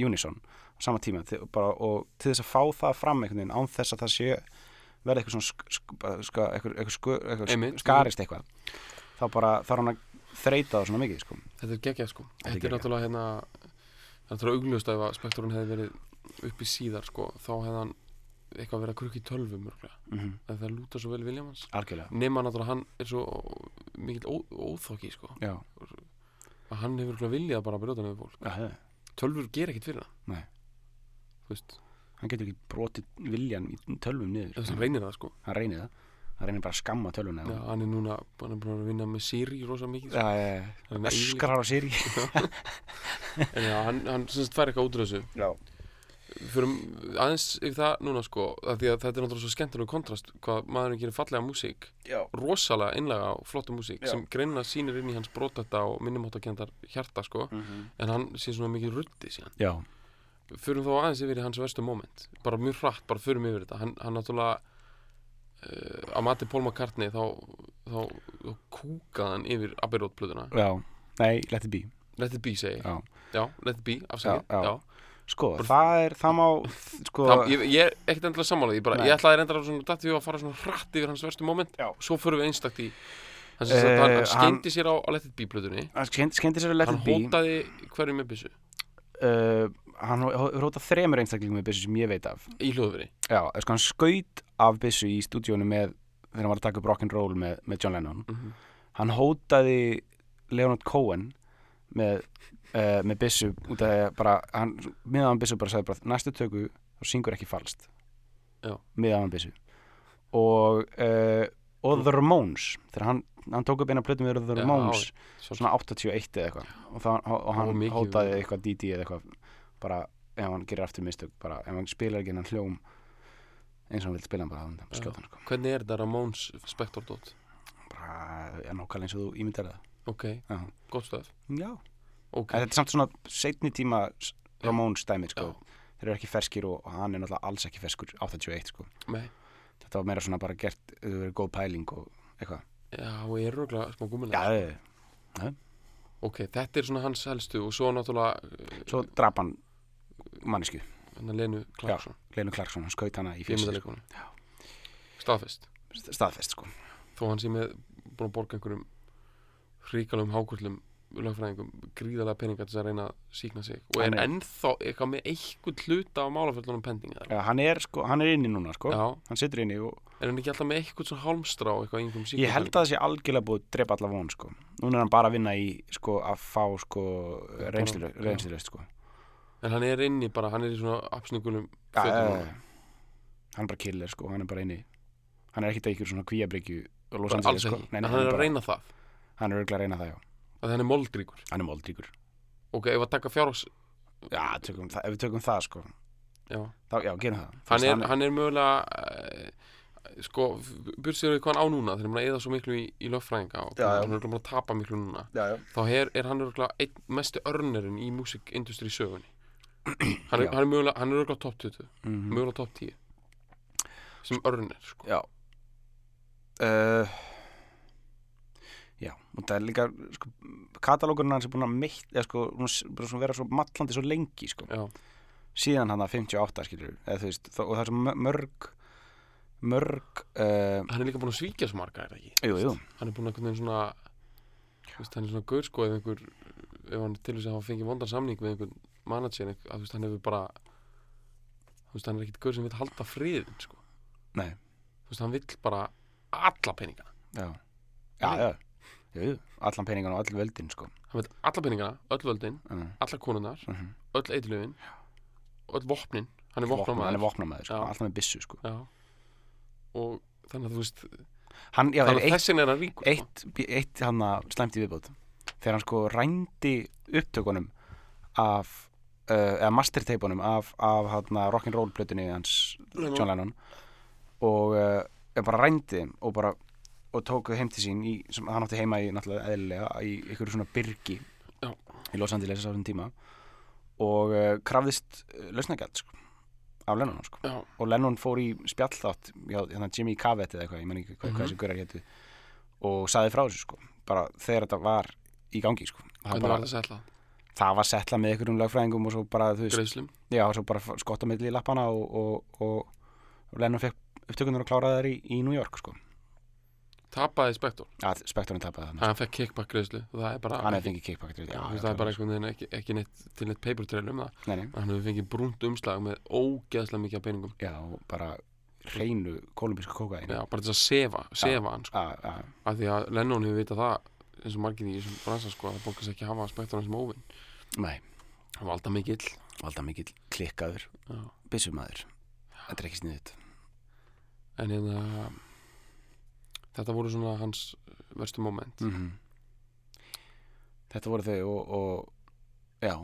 Unison á sama tíma. Til, bara, og til þess að fá það fram einhvern veginn án þess að það sé verði eitthvað svona sk, sk, sk, eitthvað, eitthvað, eitthvað skarist eitthvað þá bara þarf hann að þreita það svona mikið sko. Þetta er geggjað sko. Er Þetta er náttúrulega hérna Það er náttúrulega augljóst að ef að spektorun hefði verið uppi síðar sko þá hefði hann eitthvað verið að krukka í tölvum mörglega mm -hmm. það lúta svo vel algjörlega. Nema náttúrulega hann er svo mikill ó, óþokki sko. Já, að hann hefur örugglega viljað bara að brjóta nefnir fólk. Já, tölvur ger ekkert fyrir hann. Nei. þú veist, hann getur ekki brotið viljan í tölvum niður þess að reynir það sko. Hann reynir það hann reynir bara að skamma tölvuna Já, hann er núna hann er búin að vinna með Siri rosa mikið. Já, Hann er öskrar á Siri. En já, hann, hann sem sagt fær eitthvað út úr þessu. Já, fyrir aðeins yfir það núna sko að því að þetta er náttúrulega svo skemmtilega kontrast hvað maðurinn gerir fallega músík. Já, rosalega einlega og flotta músík Já. sem greina sýnir inn í hans brotetta og minnumáttakendar hjarta sko. Mhm. en hann sé svona mikið ruddi síðan. Já, förum þá aðeins yfir hans verstu moment. Bara mjög hratt, bara förum yfir þetta. Hann, hann náttúrulega uh, að mati Paul McCartney þá, þá, þá kúkaði hann yfir Abbey Road plöðuna já nei, let it be Let it be segi ég. já. já, Let it be, já. sko, Bara- það er, það má sko, Það, ég, ég er ekkert endilega sammála því bara, Nei. ég ætlaði reyndar að svona dætti við að fara svona hratt yfir hans verstu moment Já. svo förum við einstakt í hann, Eh, uh, hann, hann hann- skeindi sér á, á Let it be plöðunni hann skendi sér að let hann it be hótaði hverju með byssu uh, hann hótað þremur einstaklingum með byssu sem ég veit af. Í hljóðveri? Já, sko, hann skaut af byssu í stúdíónu með þegar hann var að taka upp rock'n'roll með, með John Lennon. Mm -hmm. hann hótaði Leonard Cohen með, uh, með byssu út af því að bara, hann, miðaðan byssu bara sagði bara, næstu töku þá syngur ekki falskt. Já. miðaðan byssu. Og uh, og The Ramones þegar hann, hann tók upp eina plötu með The Já, Ramones svo, svona 81 eða eitthvað. Og, og, hann hótaði eitthvað DD eða eitthvað bara ef hann gerir aftur mistök bara ef hann spilar ekki hennan hljóm eins og hann vil spila hann bara hann Já. skjóta hann sko. hvernig er þetta Ramones Spector dot bara er nákvæmlega eins og þú ímyndar það ok, Já. gott stöð Já. ok, En þetta er samt svona setni tíma s- Já. Ramones dæmi sko. Já. þeir eru ekki ferskir og, og hann er náttúrulega alls ekki ferskur 81 sko. nei þetta var meira svona bara gert þau verið góð pæling og eitthvað já, og ég er röglega smá gúmina Já, ok, þetta er svona hans helstu og svo náttúrulega uh, svo drap hann mannesku, hann að Lenu Clarkson Lenu Clarkson, hann skaut hana í fyrst fjömyndaleikunum staðfest staðfest sko. þó hann sé með búin að borga einhverjum hríkalum hákurlum lögfræðingum gríðarlega peninga til að reyna að síkna sig og er er- ennþá eitthvað með einhvern hluta á málaföllunum pending eða? Já, hann, er, sko, hann er inni núna sko. Já, hann situr inni og er hann ekki alltaf með einhvern svona hálmstrá eitthvað einhverjum ég held að það sé algjörlega búið að drepa alla von sko. núna er hann bara að vinna í sko, að fá sko, Já, reynslu sko. En hann er inni bara, hann er í svona apsningulum fötum hann er bara killer sko. hann er bara inni. Hann er ekkert að ykkur svona kvíabryggju alls sko. ekki, Nei, en nei, hann er að bara, reyna það. Hann er örgulega að reyna það já. Að hann er moldríkur. Hann er moldríkur. Ok, ef að taka fjárhags já, tökum, það, ef við tökum það sko. Já. þá, já, gerum það. Hann, Fyrst er, hann er mögulega uh, sko, bursið við hvað hann á núna þegar hann er eða svo miklu í, í lögfræðinga og Já, hann er örugglega búinn að tapa miklu núna. Já, já. þá er, er hann örgulega einn mestu örnerinn í músikindustri sögunni hann er, hann er mögulega, hann er örgulega top 20 Mm mögulega top 10 sem örner sko. já. Uh, já, og það er líka sko, katalógurinn hans er búin að meitt eða sko, búin að búin vera svo mallandi svo lengi sko. já, síðan hann að 58 skilur eða, veist, og það er svo mö- mörg mörg uh, hann er líka búinn að svíkja svo marga er það ekki? Jú, jú, hann er búinn að einhvern veginn svona hann er svona gaur sko ef einhver ef hann til þess að hafa fengið vondan samning með einhvern manager að þú veist, hann hefur bara þú veist, hann er ekkit gaur sem vil halda friðin sko. Nei, þú veist, hann vill bara alla peningana. Já. Já, já, jú, allan peningan og all völdin sko. Hann vill alla peningana, öll völdin, uh, alla konunar uh -huh. öll eitilöfin öll vopnin, hann er vopnamaður. hann er vopnamaður, sko, Já. alltaf með byssu sko. Já. Og þannig að þú veist hann, já, þannig að þessin er hann ríkur sko. eitt, eitt hann að slæmt í viðbót. Þegar hann sko rændi upptökunum af uh, eða masterteipunum af, af hann rock'n'roll plötunni hans Lennon. John Lennon. Og uh, bara rændi og bara og tók þau heim til sín í, sem hann átti heima í náttúrulega eðlilega í ykkur svona byrgi Já. í Los Angeles á þessum tíma. Og uh, krafðist lausnagjald sko, af Lennon sko. Og Lennon fór í spjallþátt hérna Jimmy Cavett eða eitthvað, ég man ekki hvað, Mhm. hvað þessi gaurar hétu og saði frá þessu sko, bara þegar þetta var í gangi sko, hvernig var það sætla það var settla með einhverjum lögfræðingum og svo bara, þú veist, greiðslum já, svo bara skotta milli í lappana og, og, og, og Lennon fekk upptökunar og kláraði þær í, í New York, sko. tapaði Spektor, Að Spektorinn tapaði þannig. hann fekk kickback greiðslu og það er bara Hann hefði fengið kickback, Já, þú veist, það er bara einhvern veginn ekki, ekki neitt til neitt paper trail um það Nei, nei, hann hefur fengið brúnt umslag með ógeðslega mikið af peningum já, bara hreinu kolumbísku kókaðinu. Já, bara til að sefa, sefa hann sko. Já, já, af því að Lennon hefur vitað það eins og margir í þessum bransa sko, að það bókast ekki að hafa spektorinn sem óvinn nei, hann var alltaf mikill valda mikill klikkaður, Já. byssumæður. Þetta er ekki sniðut. en hérna þetta voru svona hans verstu moment Mm Þetta voru þau og, og já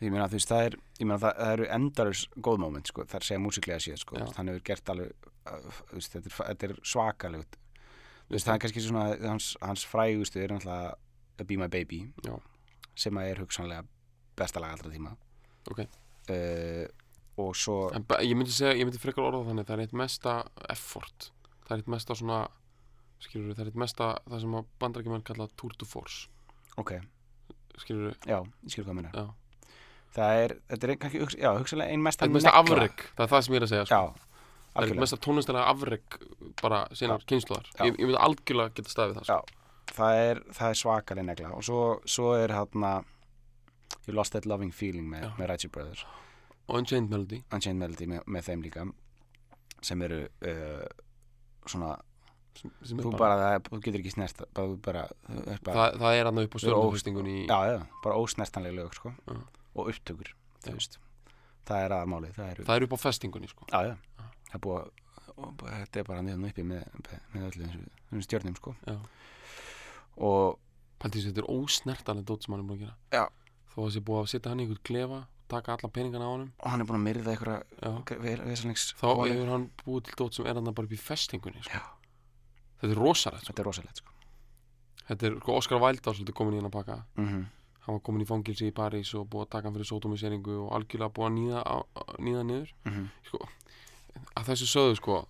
ég meina þú veist það er ég meina það, það eru endarus góð moment sko, það er segja músiklega síðan sko, Já. hann hefur gert alveg uh, veist, þetta, er, er svakalegut þú veist það er kannski svona hans, hans frægustu er náttúrulega Be My Baby Já. sem er hugsanlega besta lag allra tíma Ok. uh, og svo en ég myndi segja, ég myndi frekar orða þannig það er eitt mesta effort það er eitt mesta svona skilur það er eitt mesta það sem að bandarækjumenn kalla tour de force ok, skilur já, ég skil hvað minna Já. það er, þetta er kannski já, hugsanlega ein mesta það er mesta afreg, það er það sem ég er að segja sko. já, það er algjörlega. Mesta tónlistilega afreg bara sínar kynsluðar Já. ég, ég myndi algjörlega geta staðið það sko. það er, það er svakaleg negla. Og svo, svo er hérna You Lost That Loving Feeling með, með Righteous Brothers. Og Unchained Melody. Unchained Melody með, með þeim líka sem eru uh, svona, sem, sem þú bara, það, er- þú getur ekki snert bara, bara, er bara það, það er hann upp á í já, já, bara ósnertanleg lög sko, og upptökur það er aðmálið það eru, það er upp á festingunni sko. já, já, það er búið að- þetta er bara niðan uppi með, með, öllu þessu, stjörnum sko Já. og að þetta er ósnertanlega dót sem hann er búin að gera Já. þó að það sé búið að setja hann í einhvern klefa taka alla peningana á honum og hann er búin að myrða vesalings þá hefur hann búið til dót sem er hann bara upp í festingunni sko. Þetta er rosalegt sko. þetta er rosalegt sko þetta er sko, Oscar Wilde var svolítið komin í hann að pakka mm hann var komin í fangilsi í París og búið að taka hann fyrir sótómiseringu og algjörlega búið að nýða, á, á- nýða niður -hmm. sko, að þessu sögðu sko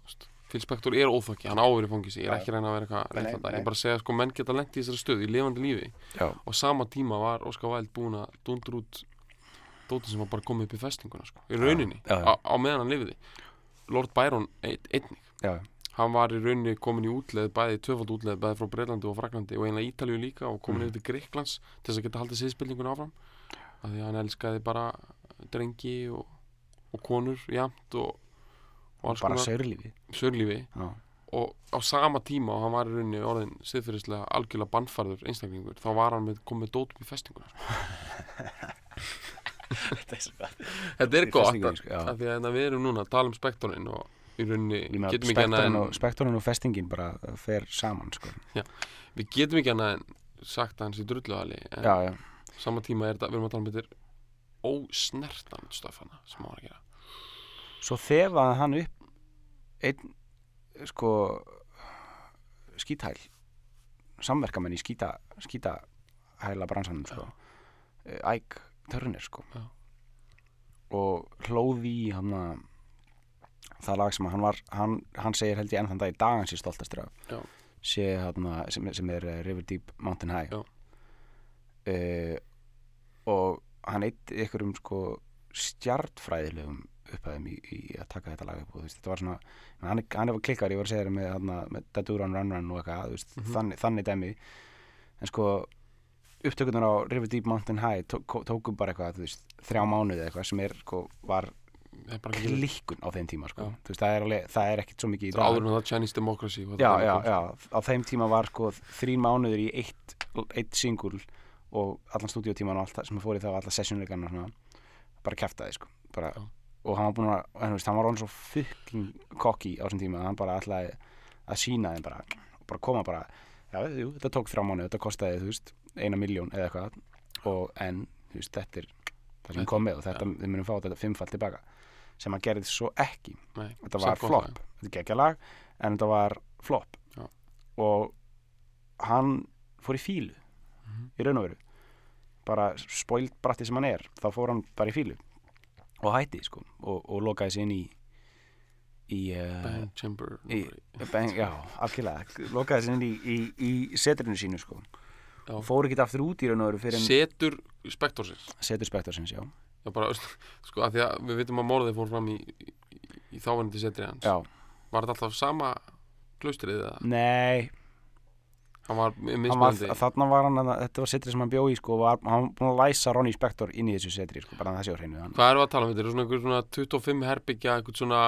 Spector er óþokki, hann í fangilsi ég er ekki að reyna að vera eitthvað nei. ég bara að segja sko menn geta lent í þessari stöð í lifandi lífi. Já, og sama tíma var Oscar Wilde búin að dundur út dótið sem var bara komið upp í festinguna sko, í rauninni. Á, á meðan hann lifiði Lord Byron ein, einnig. Já, hann var í rauninni komin í útleð bæði tvöfald útleð, bæði frá Breitlandi og Fraklandi og einlega Ítalíu líka og komin yfir til Greiklands til þess að geta haldið siðspilningun áfram. Af því að hann elskaði bara drengi og, og konur jæmt og, og bara saurlífi. Sörlífi já, og á sama tíma og hann var í rauninni orðin siðfyrirslega algjörlega bannfarður einstaklingur þá var hann með, komið dót upp í festinguna sko. *laughs* þetta er er gott sko, já. að því að hérna, við erum núna að tala um spektorinn og í rauninni getum ekki annað spektorinn og, festingin bara uh, fer saman sko. við getum ekki annað sagt að hans í drulluhali en já, já, sama tíma er þetta, við erum að tala um þetta er ósnertan stöfana sem hann var að gera svo þefaði hann upp einn sko skíthæl samverkamenn í skíta skítahæla bransanum sko. Æg Törnir sko. Já. og hlóði í hann að það lag sem hann var hann, hann segir held ég enn þann dag í dag Já. sé hann sem, sem er eh, River Deep Mountain High uh, og hann eitt ykkur um sko stjartfræðilegum upphæðum í, í að taka þetta lag upp og þú veist, þetta var svona hann, er- hann er klikkar, ég var að segja þér með, með Daduran Run Run og eitthvað þú veist, Mhm. þannig, þannig dæmi en sko upptökunar á River Deep Mountain High tó, tóku bara eitthvað, þú veist, þrjá mánuði eitthvað sem er, sko, var Það klikkun á þeim tíma, sko Já. þú veist, það er, alveg, það er ekkit svo mikið í Það er áður en það Chinese Democracy já, já, já, á þeim tíma var sko þrín mánuður í eitt, eitt singul og allan stúdíotíman og allt það sem fór í það og alla svona, bara kæftaði sko bara, Já. Og hann var búin að, þú veist, hann var hann svo fucking kokki á þessum tíma að hann bara ætlaði að sína þeim bara og bara koma bara, já, jú, þetta tók þrjá mánuð þetta kostaði, þú veist, eina miljón eða eitthvað. Og en, þú veist, þetta er það sem kom með og þetta, við munum fá þetta fimmfall tilbaka sem hann gerði svo ekki. Nei, þetta var flop, lag. þetta er geggja lag en þetta var flop. Já. og hann fór í fílu Mhm. í raun og veru. Bara spoilt bratti sem hann er þá fór hann bara í fílu og hætti sko og, og lokaði sig inn í í, uh, Bang Chamber í bang, já, algjörlega lokaði sig inn í, í, í setrinu sínu sko. Já. fór ekki aftur út í raun og veru fyrir en setur spektorsins setur spektorsins, já. Já, bara, *laughs* sko, að því að við vitum að morðið fór fram í, í, þáverandi setri hans. Já, Var þetta alltaf sama klaustrið eða? nei, Hann var mismunandi þarna var hann þetta var setri sem hann bjó í sko, var, hann var búin að læsa Ronny Spektor inn í þessu setri sko, bara það hreinu hann Hvað erum við að tala um þetta? Er svona einhver svona 25 herbyggja, einhver svona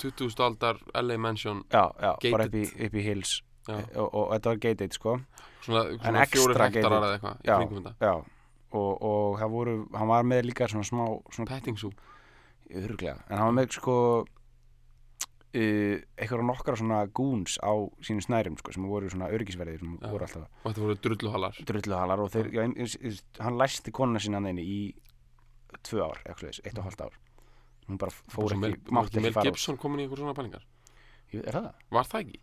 20. aldar LA Mansion já, já, Gated. bara upp í, upp í hills Já. og, og þetta var gated sko Svona, svona fjórir hektarar eða eitthvað í kringum þetta já, og, og það voru hann var með líka svona smá svona Petting zoo Öruglega, en hann var með sko uh, eitthvað nokkra svona goons á sínum snærum sko, sem voru svona örgisverðir sem Já. voru alltaf og þetta voru drulluhalar drulluhalar og þeir, já, ein- hann læsti konuna sína hann í tvö ár, eitthvað þess, eitt og hálft ár hún bara fór Mel, ekki, mátti Mel ekki fara út. Gibson komin í einhver svona pælingar Jú, Er það? Var það ekki?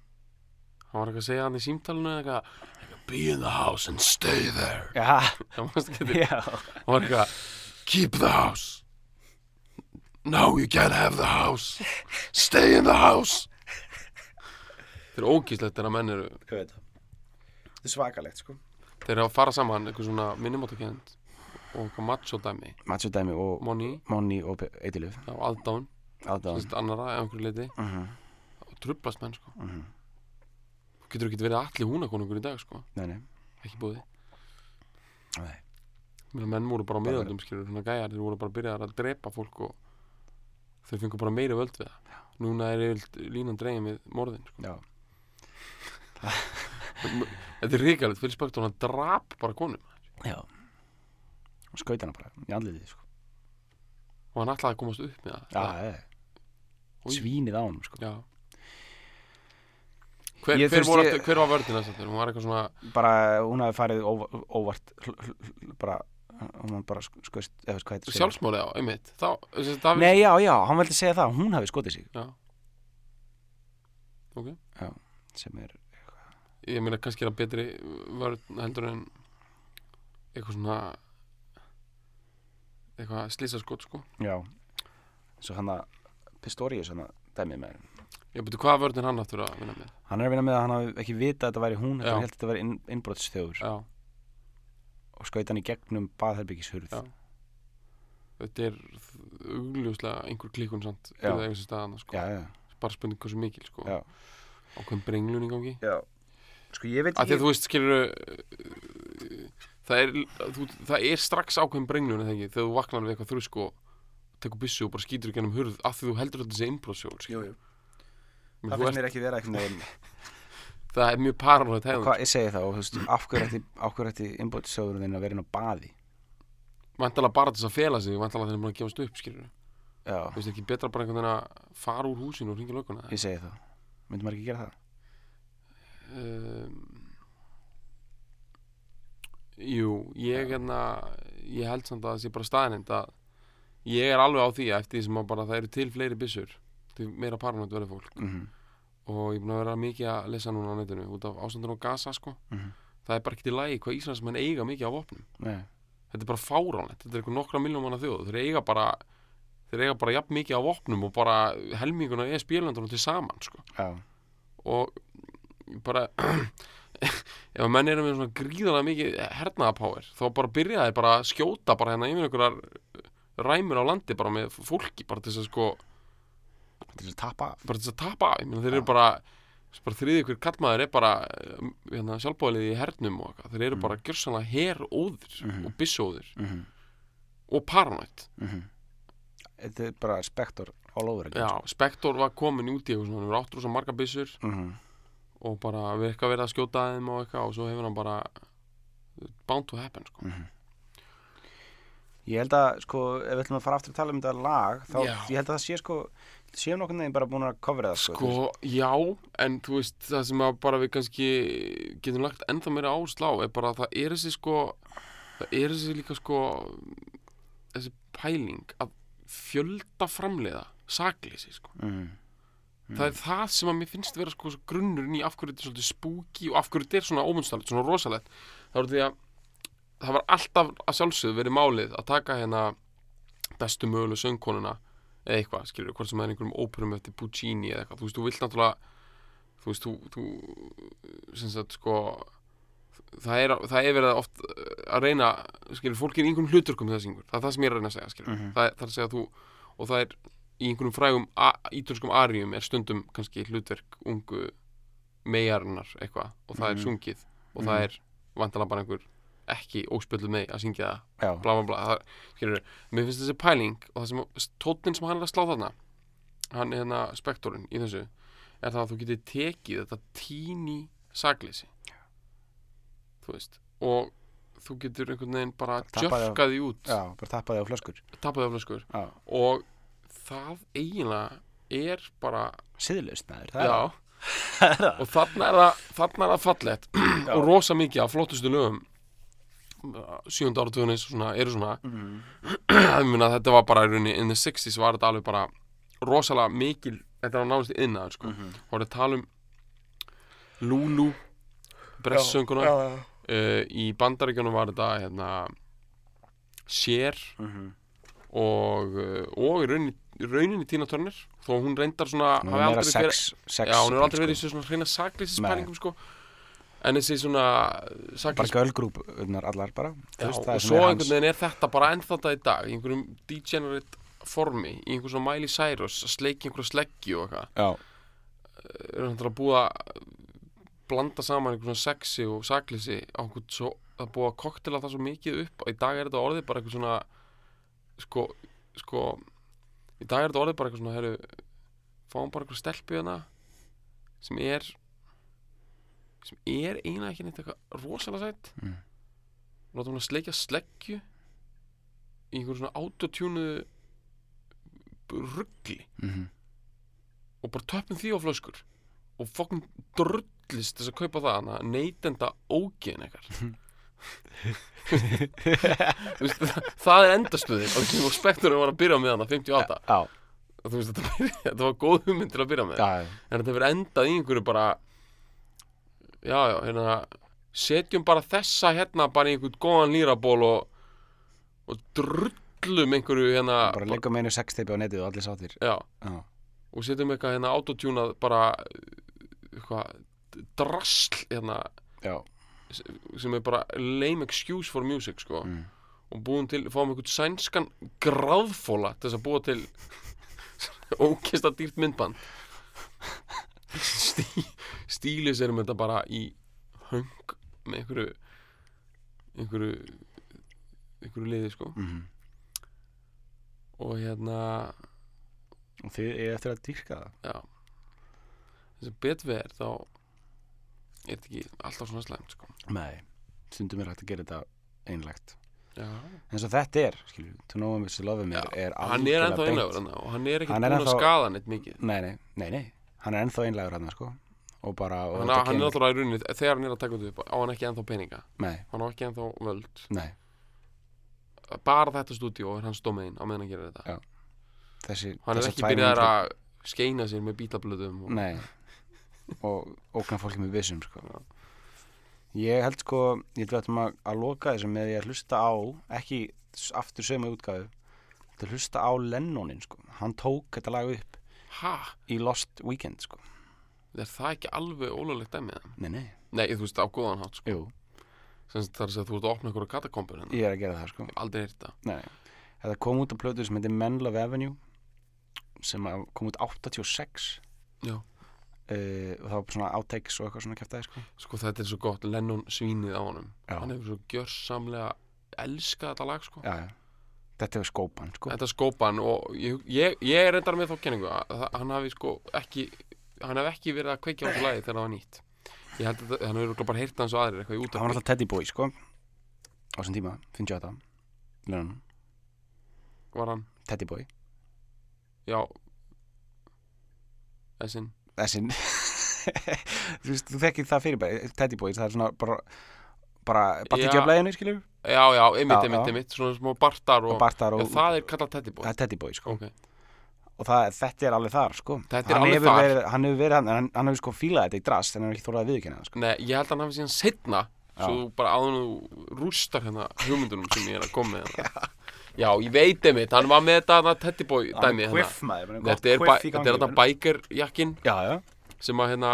Hann var eitthvað að segja hann í símtalinu eða eitthvað Be in the house and stay there Já, Það var eitthvað Keep the house No, you can't have the house. Stay in the house. Þeir eru ógíslegt þegar menn eru Ég veit það. Þetta er svakalegt sko. Þeir eru að fara saman eitthvað svona minnumáttakend og eitthvað macho dæmi. Matsu dæmi og Moni, Monni og Eitiluf já, aðdán Aðdáðan Sérst annara, ef einhverju leiti uh -huh. og trublast menn sko. Uh -huh. Þú getur ekki verið allir húnakonungur í dag sko? Nei, nei, ekki búið nei. Menn voru bara á Bara miðöldum skilur svona gæjar, þeir voru bara að byrja að drepa fólk og þau fengur bara meiri völd við það. Núna er yfir línan dregin við morðin sko. Já, *laughs* Þetta er ríkalegt, fyrir spökt hann drap bara konum já. Og skaut hana bara í andliðið sko. Og hann ætlaði að komast upp með það. Já, svínið á honum sko. Já. Hver, hver, voru, ég- hver var vördin þess að hún var eitthvað svona bara hún hafi farið óva- óvart bara hún var bara sk- skoist eða hvað heitir sjálfsmórið á, einmitt. Þá, þessi, það, Nei, já, já, hann veldi segja það, hún hafi skotið sig. Já. Ok. sem er, ég meina kannski er það betri vörn heldur en eitthvað svona eitthvað slísaskot sko. Já svo hann að Pistorius hann að dæmið með ég beti hvað vörn er hann aftur að vinna með? Hann er að vinna með að hann hafi ekki vita að þetta væri hún Já. þetta held að þetta væri inn, innbrotsþjóður já, og skaut hann í gegnum baðherbyggishurð Já. þetta er augljóslega einhver klikkun samt fyrir það einhversi staðana sko já, já, bara spurning hversu mikil sko Já. ákveðin brenglun í gangi já. sko ég veit að að þú veist skilur það er, þú, það er strax ákveðin brenglun eða þegar þú vaknar við eitthvað þrusk og tekur byssu og bara skýtur í gennum hurð að því þú heldur að þetta sé. Men það finnst mér ekki vera eitthvað *laughs* það er mjög paranóið hegðun hvað ég segi þá, þú veist, af hverju ætti af hverju ætti innbrotsþjóðurinn þinn að vera inn á baði? Vantalega bara til þess að fela sig vantalega þegar maður að gefast upp skilur já, þú veist ekki betra bara einhvern veginn að fara úr húsinu og ringja löguna ég segi það. Myndi maður ekki gera það? Um, jú ég hérna ég held samt að það sé bara staðinind að ég er alveg á því að eftir því sem að bara það eru til fleiri byssur til meira paranóið verður fólk. Mm og ég er búin að vera mikið að lesa núna á netinu út af ástandinu á Gaza sko. Mhm. það er bara ekki til lagi hvað Íslandsmenn eiga mikið á vopnum. Nei, þetta er bara fáránlegt, þetta er eitthvað nokkra miljónum manna þjóð. Þeir eiga bara þeir eiga bara jafn mikið á vopnum og bara helminguna er spjölendunum til saman sko. já, og bara *clears throat* ef að menn eru með svona gríðarlega mikið hernaðapáir þá bara byrja þeir bara að skjóta bara hérna yfir einhverjar ræmur á landi bara með fólki bara til þess að sko til að tappa af bara til að tapa af. ég meina þeir eru bara bara þriði ykkur kallmaður er bara hérna, sjálfbóðlið í hernum og eitthvað þeir eru Mm. bara gjörsanlega heróðir Mhm. og byssóðir mm og paranætt þetta er bara spektor all over Já, Spektor var komin út í eitthvað svona, hann hefur áttur svo marga byssur mm og bara við eitthvað verið að skjóta að þeim og eitthvað og svo hefur hann bara bound to happen sko. Mhm. ég held að sko ef við ætlum að fara aftur að tala um þetta lag þá Já. ég held að það sé sko séum nokkurn veginn bara búin að covera það sko, Sko, já, en þú veist það sem bara við kannski getum lagt ennþá meira áslá er bara að það er þessi sko það er þessi líka sko þessi pæling að fjölda framleiða sakleysi sko. mm. það er það sem að mér finnst vera sko grunnurinn í af hverju þetta er svolítið spooky og af hverju þetta er svona ómunnstalegt, svona rosalegt það voru því að það var alltaf að sjálfsögðu verið málið að taka hérna bestu mögulegu söngkonuna eða eitthvað, skilur, hvort sem það er einhverjum óperum eftir Puccini eða eitthvað, þú veist, þú vilt náttúrulega þú veist, þú, þú sem sagt, sko það er, það er verið að oft uh, að reyna, skilur, fólk er í einhverjum hluturkum það syngur, það er það sem ég er að reyna að segja, skilur Mhm. það, er- það er að segja þú, og það er í einhverjum frægum ítölskum arium er stundum kannski hlutverk ungu megarinnar eitthvað og það er Mhm. sungið og Mhm. það er vantilega bara einhver ekki óspölluð með að syngja það. Já, bla bla bla, það, skilur, mér finnst þessi pæling og það sem, tótnin sem hann er að slá þarna hann er hérna spektorinn í þessu er það að þú getur tekið þetta tíni sagleysi þú veist og þú getur einhvern veginn bara Tappaði djörkaði út. Já, bara tappaði á flöskur. Tapaði á flöskur. Já, og það eiginlega er bara siðlust með þér, og þarna er það þarna er það fallett og rosa mikið af flottustu lögum sjönda áratugunis svona, eru svona. *clears throat* Meina þetta var bara í rauninni in the 60s var þetta alveg bara rosalega mikil þetta var nánast í innaður sko. Mhm. og það er að tala um Lulu. Bressönguna Já, uh, í bandaríkjunum var þetta hérna Cher Mhm. og, uh, og í rauninni, rauninni Tina Turner. Þó hún reyndar svona já hún er aldrei sko. verið í svona hreina saklýsispælingum sko en þessi svona Bara saklýs gölgrúpurnar allar bara Já, veist, og svo einhvern veginn er þetta bara ennþá þetta í dag í einhverjum degenerate formi í einhverjum svona Miley Cyrus að sleiki einhverju sleggju og eitthvað. Já, er hann að búa að blanda saman einhverjum svona sexi og sakleysi á einhvern svo að búa að koktela það svo mikið upp og í dag er þetta orðið bara eitthvað svona sko, sko í dag er þetta orðið bara eitthvað svona heru, fáum bara eitthvað stelpu hérna sem er sem er eiginlega ekki neitt eitthvað rosalega sætt. Mm. láta hún að sleikja sleggju í einhverjum svona autotúnuðu ruggli mhm. og bara töppum því á flöskur. Og fokkum drullist þess að kaupa það hana neytenda ógeðin veist, það, er endastuðin og og spekturinn var að byrja með hana 58 Já, og þú veist þetta, var góð hugmynd til að byrja með. Já, en þetta verið endað í einhverju bara já já hérna setjum bara þessa hérna bara í einhvern góðan lýraból og, og drullum einhverju hérna bara leggum einu sexteipi á netið og allir sáttir. Já. Já, og setjum eitthvað hérna autotúnað bara eitthvað drasl hérna já, sem er bara lame excuse for music sko. Mm. og búum til, fáum einhvern sænskan gráðfóla til þess að búa til *laughs* ókista dýrt myndband Stí, stílis erum þetta bara í höng með einhverju einhverju einhverju liði sko. Mhm. og hérna Og þið er eftir að dýrka það? Já. Þess að betur er þá er þetta ekki alltaf svona slæmt sko. Nei, stundum er hægt að gera þetta einlegt En svo þetta er, skilju, To Know Him Is To Love Him er, er hann er ennþá einlegur og hann er ekki búin að skada neitt mikið. Nei, nei, nei, nei Hann er ennþá einlegur hann, sko Og bara, og hann, hann er náttúrulega í rauninni þegar hann er að taka þetta upp á hann ekki ennþá peninga Nei, hann á ekki ennþá völd nei, bara þetta stúdíó er hans domain á meðan hann gerir þetta Já. þessi hann er ekki byrjað að skeina sér með bítablöðum og... Nei Og óknar fólki með vissum sko. Já. Ég held sko Ég ættum að, að loka þessu með að hlusta á Ekki aftur sömu útgáfu Þetta hlusta á Lennonin sko. Hann tók þetta lag upp ha, í Lost Weekend sko. er það ekki alveg ólöglegt dæmið það? Nei, nei, nei, þú veist, á góðan hátt sko. jú, það er að þú ert að opna einhverja katakompur en ég er að gera það sko. aldrei heyrt það Nei, þetta kom út á plötu sem heitir Men Love Avenue sem kom út 86 Já. uh, og það var svona outtakes og eitthvað svona kæftæði sko. sko þetta er svo gott, Lennon svínið á honum Já. hann hefur svo gjörsamlega elskað þetta lag sko já, já. Þetta er skópan sko. þetta skópan og ég, ég, ég er reyndar með þá kenningu að hann hafi sko ekki hann hef ekki verið að kveikja á þessu lagi þegar það var nýtt. Ég held að hann hefur bara heyrt hans og aðrir eitthvað í út það var alltaf Teddy Boy sko. á þessum tíma, 58 Lennon, var hann, Teddy Boy. Já. Þessin, þessin *laughs* þú veist, þú þekkir það fyrir bara Teddy Boy, það er svona bara bara Já. Battigjöfleginu skilur já, já, einmitt, Já, einmitt, já. einmitt svona smá bartar og, og Bartar já, og það er kallað Teddy Boy það er Teddy Boy sko. ok, og það, þetta er alveg þar sko. Þetta er hann, alveg þar. verið, hann hefur verið hann, hann, hann hefur sko fílað þetta í drast en hann hefur ekki þórað að viðkynna það sko. nei, ég held að hann hafi síðan setna Já. svo þú bara áður þú rústar hérna hugmyndunum sem ég er að koma með hérna *laughs* já, ég veit einmitt, hann var með þetta Teddy Boy dæmi hérna maður þetta er, bæ, þetta er þetta bækerjakkin já, já, sem að hérna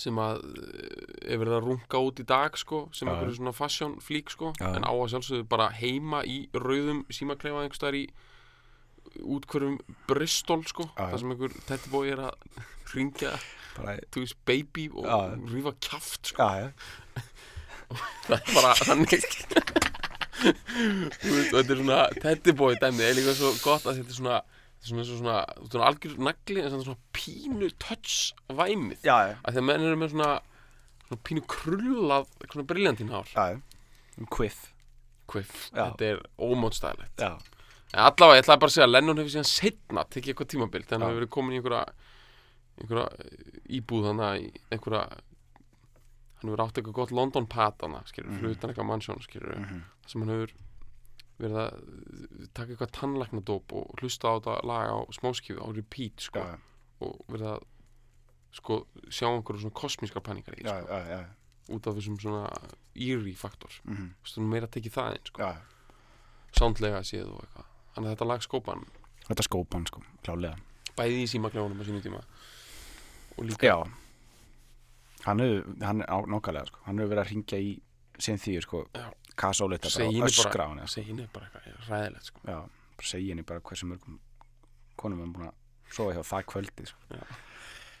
sem að eh, er verið að runga út í dag sko, sem Já. einhverju svona fashion flík sko, Já. en á að sjálfsögðu bara heima í rauðum símaklefa einhvers staðar í útkvörfum Bristol sko, Já. þar sem einhver tettibói er að *laughs* ringja veist, baby og Já. rífa kjaft sko. já, *laughs* það er bara þannig *laughs* og þetta er svona tettibói dæmi, er líka svo gott að þetta er svona svona, svona, svona, algjör nagli en svona pínu touch væmið já, já, að því að menn eru með svona, svona pínu krullað svona briljantín hár já. Um quiff, Quiff, Já. þetta er ómótstæðilegt allavega, ég ætlaði bara að segja að Lennon hefur síðan setna tekið eitthvað tímabil þannig að Já. hefur verið komin í einhverja einhverja íbúð þannig að einhverja hann hefur átt eitthvað gott London pat þannig skilur, Mhm. fyrir utan eitthvað mannsjón skilur mhm, sem hann hefur verið að uh, taka eitthvað tannlæknadóp og hlusta á þetta lag á smáskífu á repeat sko, já, og verið að sko, sjá einhverju svona kosmískar panikar í já, sko, já, já, út af þessum svona eerie faktor. Mhm, Þú veist, meira tekið það einn sko, já, soundlega séð og eitthvað. Þannig að þetta lag skópan. Þetta skópan, sko, klálega, bæði í símaklefunum á sínum tíma. Og líka já, hann er á- nákvæmlega, sko, hann hefur verið að ringja í sem því, sko, Já. Kasólita Segi bara henni og öskra á bara, hann, segi henni bara eitthvað ræðilegt sko. já, bara segja henni bara hversu mörgum konum er búin að sofa hjá það kvöldi, sko.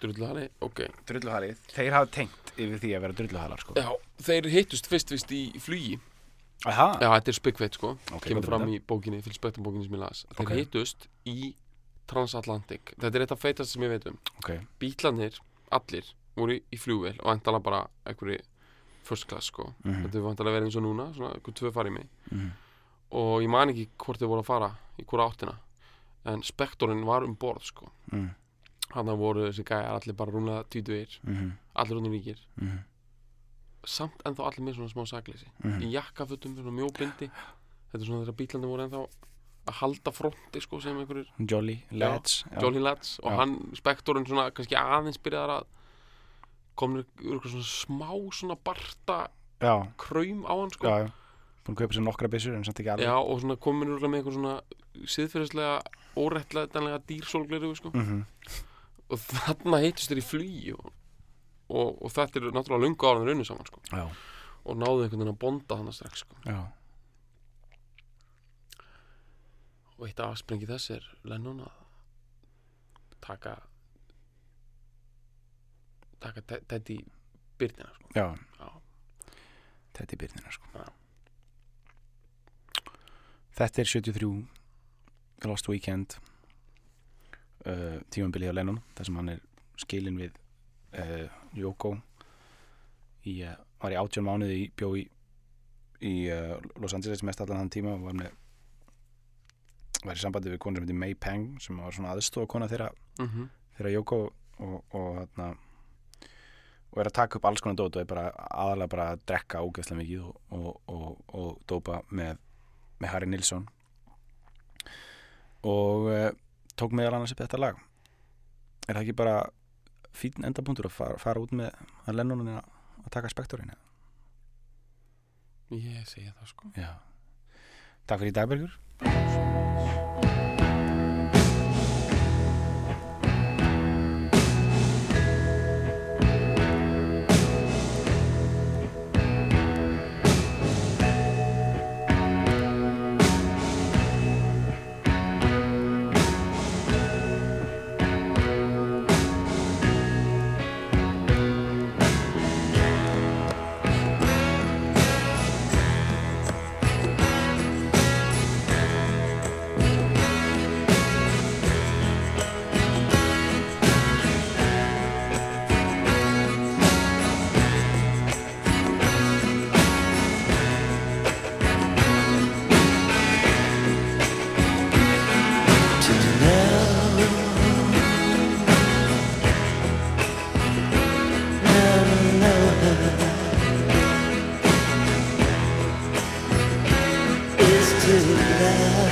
drulluhali, ok. Drulluhalið, þeir hafa tengt yfir því að vera drulluhalar, sko. já, þeir hittust fyrst vist í flugi. Aha, já, þetta er spikveit sko, Ok, kemur fram í bókinni fyrir spektum bókinni sem ég las. Þeir Ok. hittust í Transatlantic. Þetta er eitt af feitast sem ég veit um. Ok, bílarnir, allir, voru í flugvél og endala bara einhverju first class sko, mhm, þetta er vantalega verið eins og núna svona einhver tvö farið mig. Mhm, og ég man ekki hvort þau voru að fara í hvora áttina en spektorinn var um borð sko. Mhm, hann voru þessi gæjar allir bara rúmlega tvítuðir mhm, allir rúnir ríkir. Mhm, samt ennþá allir með svona smá sakleysi. Mhm, í jakkafutum, svona mjóbindi. Þetta er svona þegar bílandi voru ennþá að halda fronti sko sem einhverjir. Jolly, Lads, já, Jolly Lads. Og Já. hann, spektorinn svona kannski aðeins byrjaðar að komur svona smá svona barta já, kraum á hann sko já, búin að kaupa sér nokkra byssur en samt ekki alveg. Já, og svona komin úr með eitthvað svona siðferðislega órættlega dírsólgleru sko. Mhm, og þarna heitist þér í flugi og, og, og þetta er náttúrulega löngu ára rauninu saman sko. já, og náðu einhvern veginn að bonda hana strax sko. já, og eitt afsprengi þess er Lennon að taka taka te- Teddy byrnina sko. já, Já. þetta er byrnina, sko. Þetta er 73 Lost Weekend uh, tímabilið á Lennon þar sem hann er skilin við uh, Yoko í, uh, var í átjón mánuði í, bjó í, í uh, Los Angeles mest allan þann tíma og var með var í sambandi við konu sem heitir May Pang sem var svona aðstofa kona þeirra mm -hmm. þeirra Yoko og, og, og, og er að taka upp alls konar dót og er bara aðalega bara að drekka ógeðslega mikið og, og, og, og dópa með, með Harry Nilsson. Og uh, tók meðal annars upp þetta lag. Er það ekki bara fín endapunktur að fara, fara út með að Lennonin að, taka spektorinn ég segi það sko. Já. Takk fyrir í dagbergur love.